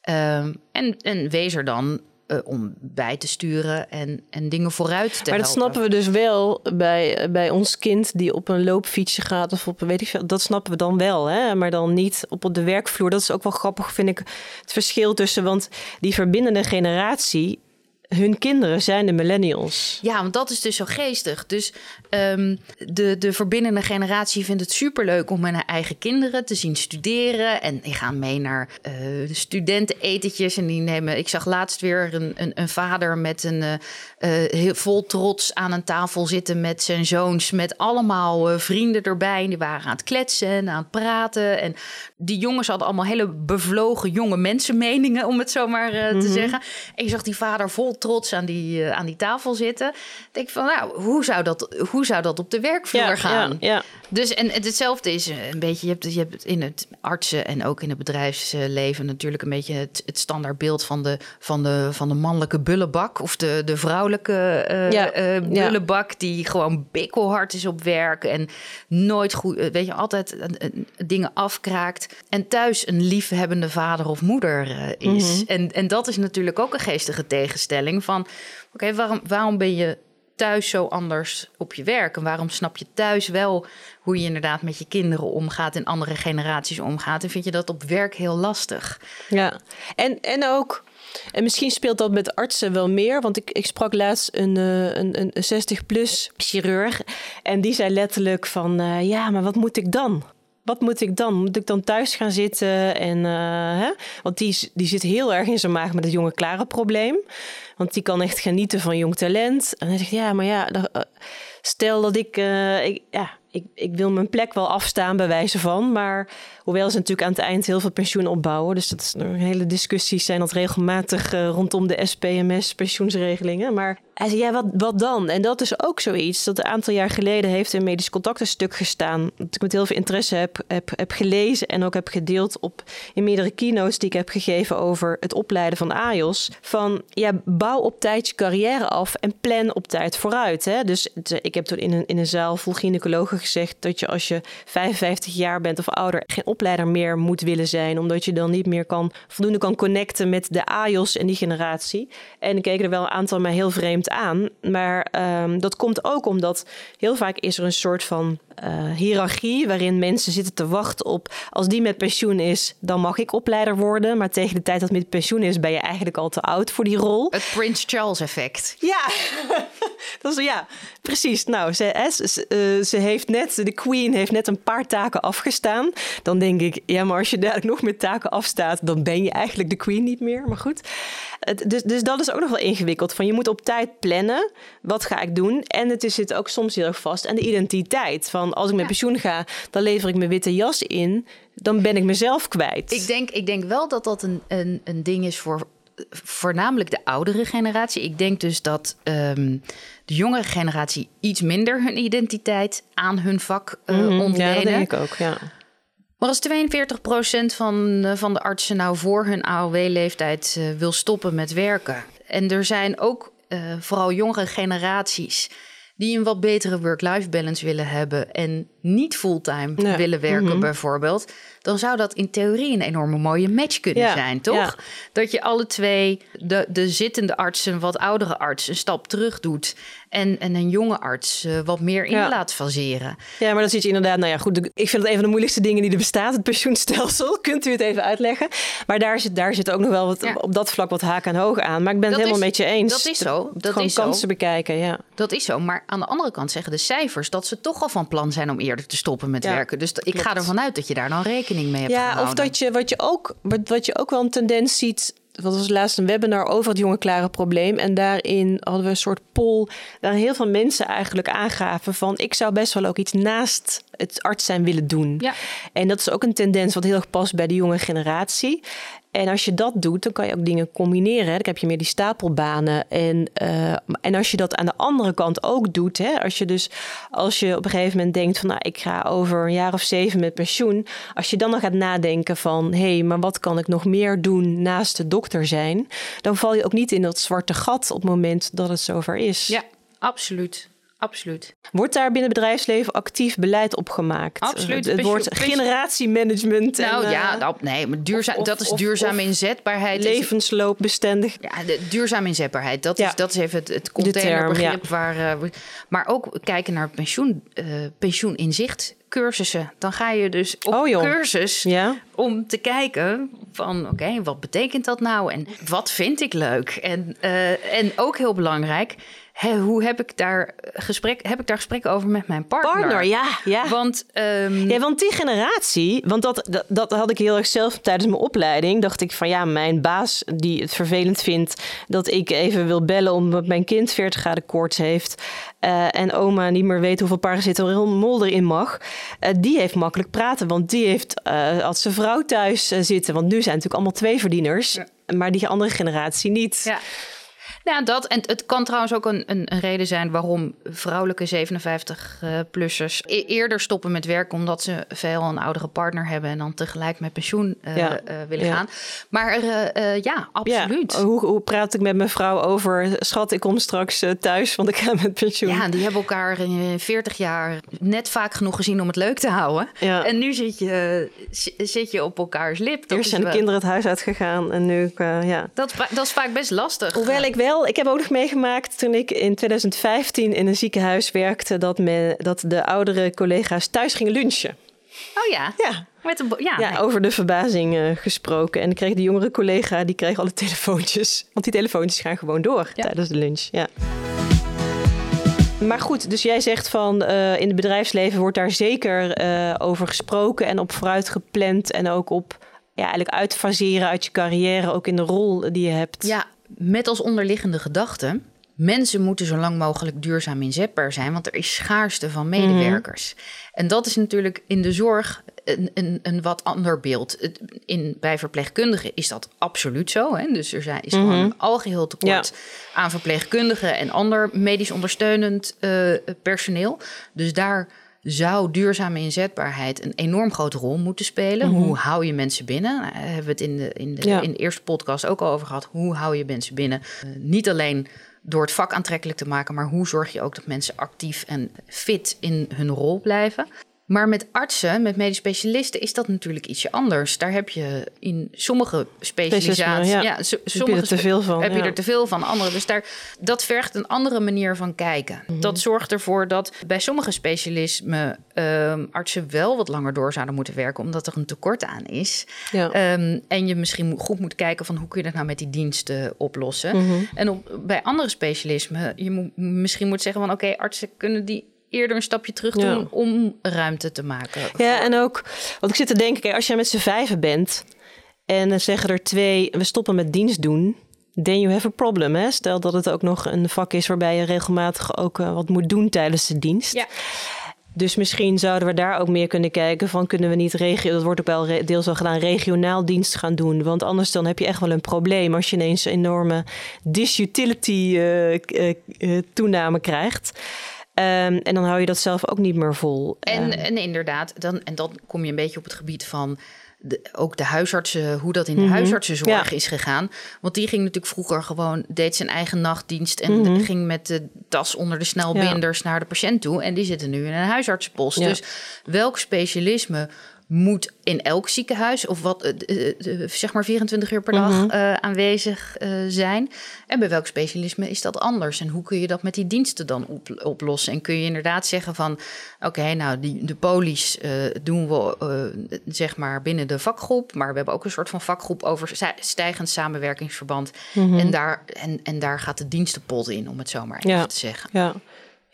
Ehm, en, en wees er dan eh, om bij te sturen en, en dingen vooruit te Maar dat helpen. snappen we dus wel bij, bij ons kind die op een loopfietsje gaat of op een weet ik veel. Dat snappen we dan wel, hè? maar dan niet op de werkvloer. Dat is ook wel grappig, vind ik, het verschil tussen. Want die verbindende generatie, hun kinderen zijn de millennials. Ja, want dat is dus zo geestig. Dus ehm, de, de verbindende generatie vindt het superleuk om hun eigen kinderen te zien studeren. En die gaan mee naar eh studentenetentjes. En die nemen. Ik zag laatst weer een, een, een vader met een eh, eh, heel vol trots aan een tafel zitten met zijn zoons. Met allemaal vrienden erbij. En die waren aan het kletsen en aan het praten. En die jongens hadden allemaal hele bevlogen jonge mensenmeningen, om het zo maar te zeggen. En je zag die vader vol trots aan die, eh, aan die tafel zitten. Denk van, nou, hoe zou dat, hoe zou dat op de werkvloer gaan? ja, ja. Dus en het- hetzelfde is eh, een beetje, je hebt, je hebt in het artsen en ook in het bedrijfsleven natuurlijk een beetje het, het standaardbeeld van de, van, de, van de mannelijke bullebak of de, de vrouwelijke Ja, ja. bullebak die gewoon bikkelhard is op werk en nooit goed, weet je, altijd dingen afkraakt en thuis een liefhebbende vader of moeder is. en, en dat is natuurlijk ook een geestige tegenstelling van, oké, waarom, waarom ben je thuis zo anders op je werk? En waarom snap je thuis wel hoe je inderdaad met je kinderen omgaat en andere generaties omgaat? En vind je dat op werk heel lastig? Ja, en, en ook, en misschien speelt dat met artsen wel meer, want ik, ik sprak laatst een, eh, een, een 60-plus chirurg en die zei letterlijk van, eh, ja, maar wat moet ik dan? Wat moet ik dan? Moet ik dan thuis gaan zitten? En, eh, hè? Want die, die zit heel erg in zijn maag met het jonge klare probleem. Want die kan echt genieten van jong talent. En hij zegt, ja, maar ja, eh, stel dat ik, eh, ik, ja, ik, ik wil mijn plek wel afstaan bij wijze van. Maar hoewel ze natuurlijk aan het eind heel veel pensioen opbouwen. Dus dat is hele discussies zijn dat regelmatig eh, rondom de SPMS pensioensregelingen. Maar zei, ja, wat, wat dan? En dat is ook zoiets dat een aantal jaar geleden heeft in Medisch Contact een stuk gestaan. Dat ik met heel veel interesse heb, heb, heb gelezen en ook heb gedeeld op in meerdere keynotes die ik heb gegeven over het opleiden van AIOS. Van ja, bouw op tijd je carrière af en plan op tijd vooruit. Hè? Dus ik heb toen in een, in een zaal vol gynaecologen gezegd dat je als je 55 jaar bent of ouder geen opleider meer moet willen zijn. Omdat je dan niet meer kan, voldoende kan connecten met de AIOS en die generatie. En ik keek er wel een aantal mij heel vreemd aan. Maar ehm, dat komt ook omdat heel vaak is er een soort van eh, hiërarchie waarin mensen zitten te wachten op als die met pensioen is, dan mag ik opleider worden. Maar tegen de tijd dat met pensioen is, ben je eigenlijk al te oud voor die rol. Het Prince Charles effect. Ja, dat is, ja precies. Nou, ze, ze, ze, eh, ze heeft net, de Queen heeft net een paar taken afgestaan. Dan denk ik, ja, maar als je dadelijk nog met taken afstaat, dan ben je eigenlijk de Queen niet meer. Maar goed. Dus, dus dat is ook nog wel ingewikkeld. Van je moet op tijd plannen. Wat ga ik doen? En het is, zit ook soms heel erg vast aan de identiteit. Van als ik met pensioen ga, dan lever ik mijn witte jas in. Dan ben ik mezelf kwijt. Ik denk, ik denk wel dat dat een, een, een ding is voor voornamelijk de oudere generatie. Ik denk dus dat ehm, de jongere generatie iets minder hun identiteit aan hun vak ontlenen. ja, dat denk ik ook. Ja. Maar als 42% van, eh, van de artsen nou voor hun AOW-leeftijd eh, wil stoppen met werken. En er zijn ook vooral jongere generaties die een wat betere work-life balance willen hebben en niet fulltime willen werken mhm. bijvoorbeeld, dan zou dat in theorie een enorme mooie match kunnen Ja, zijn, toch? ja. Dat je alle twee, de, de zittende arts, een wat oudere arts, een stap terug doet en, en een jonge arts eh, wat meer in Ja. laat faseren. Ja, maar dat is iets inderdaad. Nou ja, goed. de- Ik vind het een van de moeilijkste dingen die er bestaat, het pensioenstelsel. Kunt u het even uitleggen? Maar daar zit, daar zit ook nog wel wat, op dat vlak wat haak en hoog aan. Maar ik ben het helemaal is- met je eens. dat is zo, dat gewoon is zo. kansen bekijken, ja. Dat is zo. Maar aan de andere kant zeggen de cijfers dat ze toch al van plan zijn om eerder te stoppen met Ja, werken. Dus ik ga ervan uit dat je daar dan rekening mee hebt Ja, of dat je wat je ook, wat, je ook wel een tendens ziet. Wat was laatst een webinar over het jonge klare probleem. En daarin hadden we een soort poll. Waar heel veel mensen eigenlijk aangaven van... ik zou best wel ook iets naast het arts zijn willen doen. Ja. En dat is ook een tendens wat heel erg past bij de jonge generatie. En als je dat doet, dan kan je ook dingen combineren. Hè. Dan heb je meer die stapelbanen. En, uh, en als je dat aan de andere kant ook doet, hè, als je dus als je op een gegeven moment denkt van nou, ik ga over een jaar of zeven met pensioen. Als je dan nog gaat nadenken van hé, hey, maar wat kan ik nog meer doen naast de dokter zijn? Dan val je ook niet in dat zwarte gat op het moment dat het zover is. Ja, absoluut. Absoluut. Wordt daar binnen bedrijfsleven actief beleid op gemaakt? Absoluut. Het woord generatiemanagement. Nou en, ja, dat, nee, maar duurzaam, dat is duurzame inzetbaarheid. Levensloopbestendig. Ja, de duurzame inzetbaarheid. Dat, is, dat is even het, het containerbegrip. Ja. Waar, uh, maar ook kijken naar pensioen, uh, pensioeninzicht cursussen. Dan ga je dus op oh, cursus ja. om te kijken van oké, okay, wat betekent dat nou en wat vind ik leuk? En, uh, en ook heel belangrijk, He, hoe heb ik daar gesprek, heb ik daar gesprekken over met mijn partner? Partner, ja. ja. Want, um... ja, want die generatie, want dat, dat, dat, had ik heel erg zelf tijdens mijn opleiding. Dacht ik van ja, mijn baas die het vervelend vindt dat ik even wil bellen omdat mijn kind 40 graden koorts heeft. Uh, en oma niet meer weet hoeveel paracetamol erin mag. Uh, die heeft makkelijk praten, want die heeft uh, als zijn vrouw thuis zitten. Want nu zijn natuurlijk allemaal twee verdieners. Ja. Maar die andere generatie niet. Ja. Ja, dat. En het kan trouwens ook een, een, een reden zijn waarom vrouwelijke 57-plussers e eerder stoppen met werk, omdat ze veel een oudere partner hebben en dan tegelijk met pensioen uh, ja. uh, willen ja. gaan. Maar uh, ja, absoluut. Ja. Hoe, hoe, praat ik met mijn vrouw over? Schat, ik kom straks thuis, want ik ga met pensioen. Ja, die hebben elkaar in 40 jaar net vaak genoeg gezien om het leuk te houden. En nu zit je, zit je op elkaars lip. Eerst zijn de kinderen het huis uitgegaan en nu, ja. Dat, dat is vaak best lastig. Hoewel ik wel ik heb ook nog meegemaakt toen ik in 2015 in een ziekenhuis werkte, dat, men, dat de oudere collega's thuis gingen lunchen. Oh ja? Ja. Met een ja, ja nee. over de verbazing uh, gesproken. En ik kreeg de jongere collega, die kreeg alle telefoontjes. Want die telefoontjes gaan gewoon door ja. tijdens de lunch. Ja. Maar goed, dus jij zegt van uh, in het bedrijfsleven wordt daar zeker uh, over gesproken en op vooruit gepland. En ook op ja, eigenlijk uitfaseren uit je carrière, ook in de rol die je hebt. Ja, met als onderliggende gedachte: mensen moeten zo lang mogelijk duurzaam inzetbaar zijn, want er is schaarste van medewerkers. Mm -hmm. En dat is natuurlijk in de zorg een, een, een wat ander beeld. In, bij verpleegkundigen is dat absoluut zo. Hè? Dus er zijn, is mm -hmm. gewoon een algeheel tekort ja. aan verpleegkundigen en ander medisch ondersteunend uh, personeel. Dus daar zou duurzame inzetbaarheid een enorm grote rol moeten spelen. Mm -hmm. Hoe hou je mensen binnen? Nou, hebben we het in de, in, de, ja. in de eerste podcast ook al over gehad. Hoe hou je mensen binnen? Uh, niet alleen door het vak aantrekkelijk te maken, maar hoe zorg je ook dat mensen actief en fit in hun rol blijven? Maar met artsen, met medisch specialisten, is dat natuurlijk ietsje anders. Daar heb je in sommige specialisaties. Ja, ja so, sommige heb je er te veel van. Heb je er te veel van. Andere. Dus daar, dat vergt een andere manier van kijken. Mm -hmm. Dat zorgt ervoor dat bij sommige specialismen um, artsen wel wat langer door zouden moeten werken, omdat er een tekort aan is. Ja. Um, en je misschien goed moet kijken van hoe kun je dat nou met die diensten oplossen. Mm -hmm. En op, bij andere specialismen, je moet, misschien moet zeggen van oké, okay, artsen kunnen die eerder een stapje terug doen ja. om ruimte te maken. Ja, en ook, want ik zit te denken, als jij met z'n vijven bent en dan zeggen er twee, we stoppen met dienst doen, then you have a problem. Hè? Stel dat het ook nog een vak is waarbij je regelmatig ook uh, wat moet doen tijdens de dienst. Ja. Dus misschien zouden we daar ook meer kunnen kijken van kunnen we niet regio, dat wordt ook wel deels al gedaan, regionaal dienst gaan doen. Want anders dan heb je echt wel een probleem als je ineens een enorme disutility uh, uh, toename krijgt. Um, en dan hou je dat zelf ook niet meer vol. En, um. en inderdaad, dan, en dan kom je een beetje op het gebied van de, ook de huisartsen, hoe dat in de mm -hmm. huisartsenzorg ja. is gegaan. Want die ging natuurlijk vroeger gewoon, deed zijn eigen nachtdienst en mm -hmm. ging met de tas onder de snelbinders ja. naar de patiënt toe. En die zitten nu in een huisartsenpost. Ja. Dus welk specialisme moet in elk ziekenhuis of wat, uh, uh, zeg maar 24 uur per dag uh, aanwezig zijn. En bij welk specialisme is dat anders? En hoe kun je dat met die diensten dan op, oplossen? En kun je inderdaad zeggen van, oké, okay, nou, die, de polies doen we zeg maar binnen de vakgroep, maar we hebben ook een soort van vakgroep over stijgend samenwerkingsverband. Mm -hmm. en, daar, en, en daar gaat de dienstenpot in, om het zo maar even ja. te zeggen. Ja.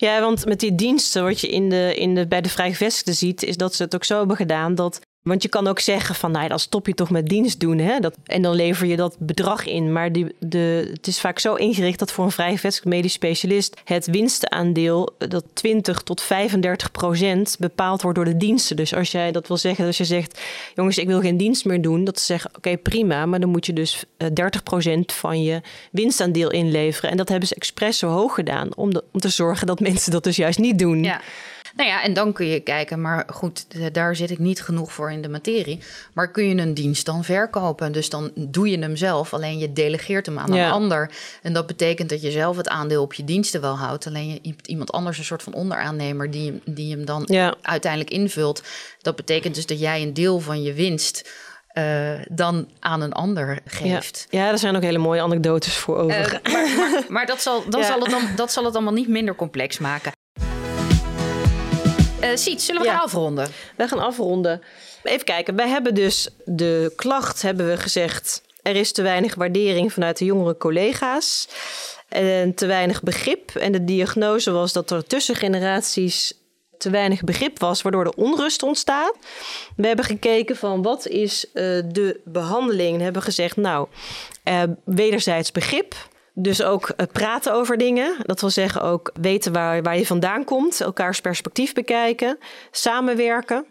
Ja, want met die diensten, wat je in de, in de, bij de vrijgevestigden ziet, is dat ze het ook zo hebben gedaan dat Want je kan ook zeggen van, nou dan stop je toch met dienst doen. Hè? Dat, en dan lever je dat bedrag in. Maar die, de, het is vaak zo ingericht dat voor een vrij gevestigd medisch specialist het winstenaandeel, dat 20 tot 35 procent, bepaald wordt door de diensten. Dus als jij dat wil zeggen, als je zegt, jongens, ik wil geen dienst meer doen, dat ze zeggen, oké, prima, maar dan moet je dus 30 eh, procent van je winstaandeel inleveren. En dat hebben ze expres zo hoog gedaan, om, om te zorgen dat mensen dat dus juist niet doen. Ja. Nou ja, en dan kun je kijken, maar goed, daar zit ik niet genoeg voor in de materie. Maar kun je een dienst dan verkopen? Dus dan doe je hem zelf, alleen je delegeert hem aan een ander. En dat betekent dat je zelf het aandeel op je diensten wel houdt. Alleen je iemand anders een soort van onderaannemer die, die hem dan uiteindelijk invult. Dat betekent dus dat jij een deel van je winst. Uh, dan aan een ander geeft. Ja, ja er zijn ook hele mooie anekdotes voor over. Uh, maar, maar, maar, dat, zal, dan zal het dan, dat zal het allemaal niet minder complex maken. Uh, Siet, zullen we gaan afronden? We gaan afronden. Even kijken, wij hebben dus de klacht, hebben we gezegd... er is te weinig waardering vanuit de jongere collega's... en te weinig begrip. En de diagnose was dat er tussen generaties te weinig begrip was, waardoor er onrust ontstaat. We hebben gekeken van wat is uh, de behandeling. We hebben gezegd, nou, uh, wederzijds begrip. Dus ook eh, praten over dingen. Dat wil zeggen ook weten waar, waar je vandaan komt. Elkaars perspectief bekijken. Samenwerken.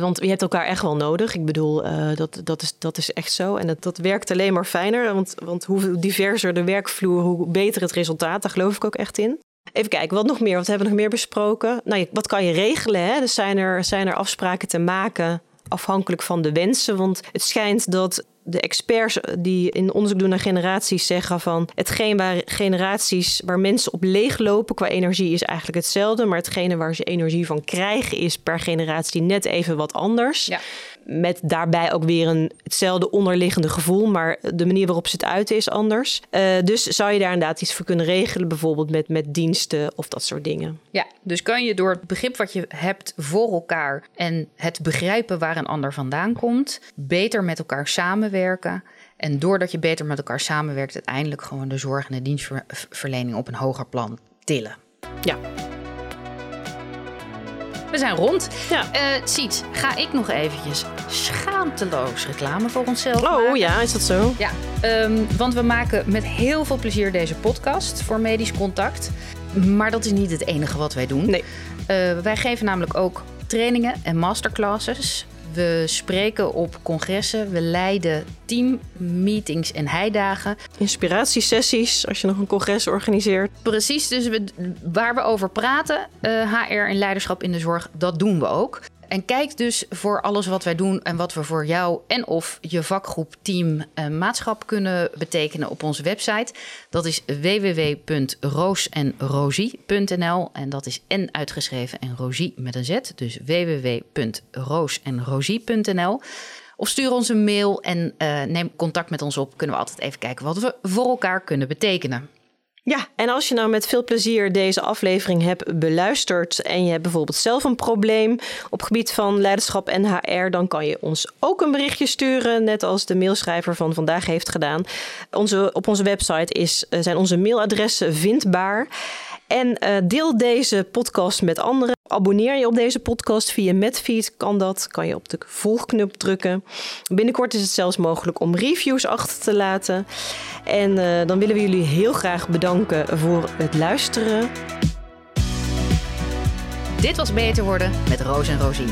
want je hebt elkaar echt wel nodig. Ik bedoel, uh, dat, dat, is, dat is echt zo. En dat, dat werkt alleen maar fijner. Want, want hoe diverser de werkvloer, hoe beter het resultaat. Daar geloof ik ook echt in. Even kijken, wat nog meer? Wat hebben we nog meer besproken? Nou, wat kan je regelen? Hè? Dus zijn er, zijn er afspraken te maken afhankelijk van de wensen? Want het schijnt dat de experts die in onderzoek doen naar generaties zeggen van hetgeen waar generaties waar mensen op leeglopen qua energie is eigenlijk hetzelfde, maar hetgene waar ze energie van krijgen is per generatie net even wat anders. Ja. Met daarbij ook weer een, hetzelfde onderliggende gevoel, maar de manier waarop ze het uiten is anders. Uh, dus zou je daar inderdaad iets voor kunnen regelen, bijvoorbeeld met, met diensten of dat soort dingen. Ja, dus kan je door het begrip wat je hebt voor elkaar en het begrijpen waar een ander vandaan komt, beter met elkaar samenwerken. En doordat je beter met elkaar samenwerkt, uiteindelijk gewoon de zorg en de dienstverlening op een hoger plan tillen. Ja, we zijn rond. Ja. Uh, ga ik nog eventjes schaamteloos reclame voor onszelf Oh maken. ja, is dat zo? Ja, um, want we maken met heel veel plezier deze podcast voor Medisch Contact. Maar dat is niet het enige wat wij doen. Nee. Uh, wij geven namelijk ook trainingen en masterclasses we spreken op congressen, we leiden teammeetings en heidagen. Inspiratiesessies als je nog een congres organiseert. Precies, dus we, waar we over praten, uh, eh, HR en leiderschap in de zorg, dat doen we ook. En kijk dus voor alles wat wij doen en wat we voor jou en of je vakgroep, team en maatschap kunnen betekenen op onze website. Dat is www.roosenrosie.nl en dat is N uitgeschreven en Rosie met een Z. Dus www.roosenrosie.nl. Of stuur ons een mail en uh, neem contact met ons op. Kunnen we altijd even kijken wat we voor elkaar kunnen betekenen. Ja, en als je nou met veel plezier deze aflevering hebt beluisterd en je hebt bijvoorbeeld zelf een probleem op gebied van leiderschap en HR, dan kan je ons ook een berichtje sturen, net als de mailschrijver van vandaag heeft gedaan. Onze, op onze website is, eh, zijn onze mailadressen vindbaar. En uh, deel deze podcast met anderen. Abonneer je op deze podcast via Medfeed. Kan dat? Kan je op de volgknop drukken. Binnenkort is het zelfs mogelijk om reviews achter te laten. En uh, dan willen we jullie heel graag bedanken voor het luisteren. Dit was Beter Worden met Roos en Rosie.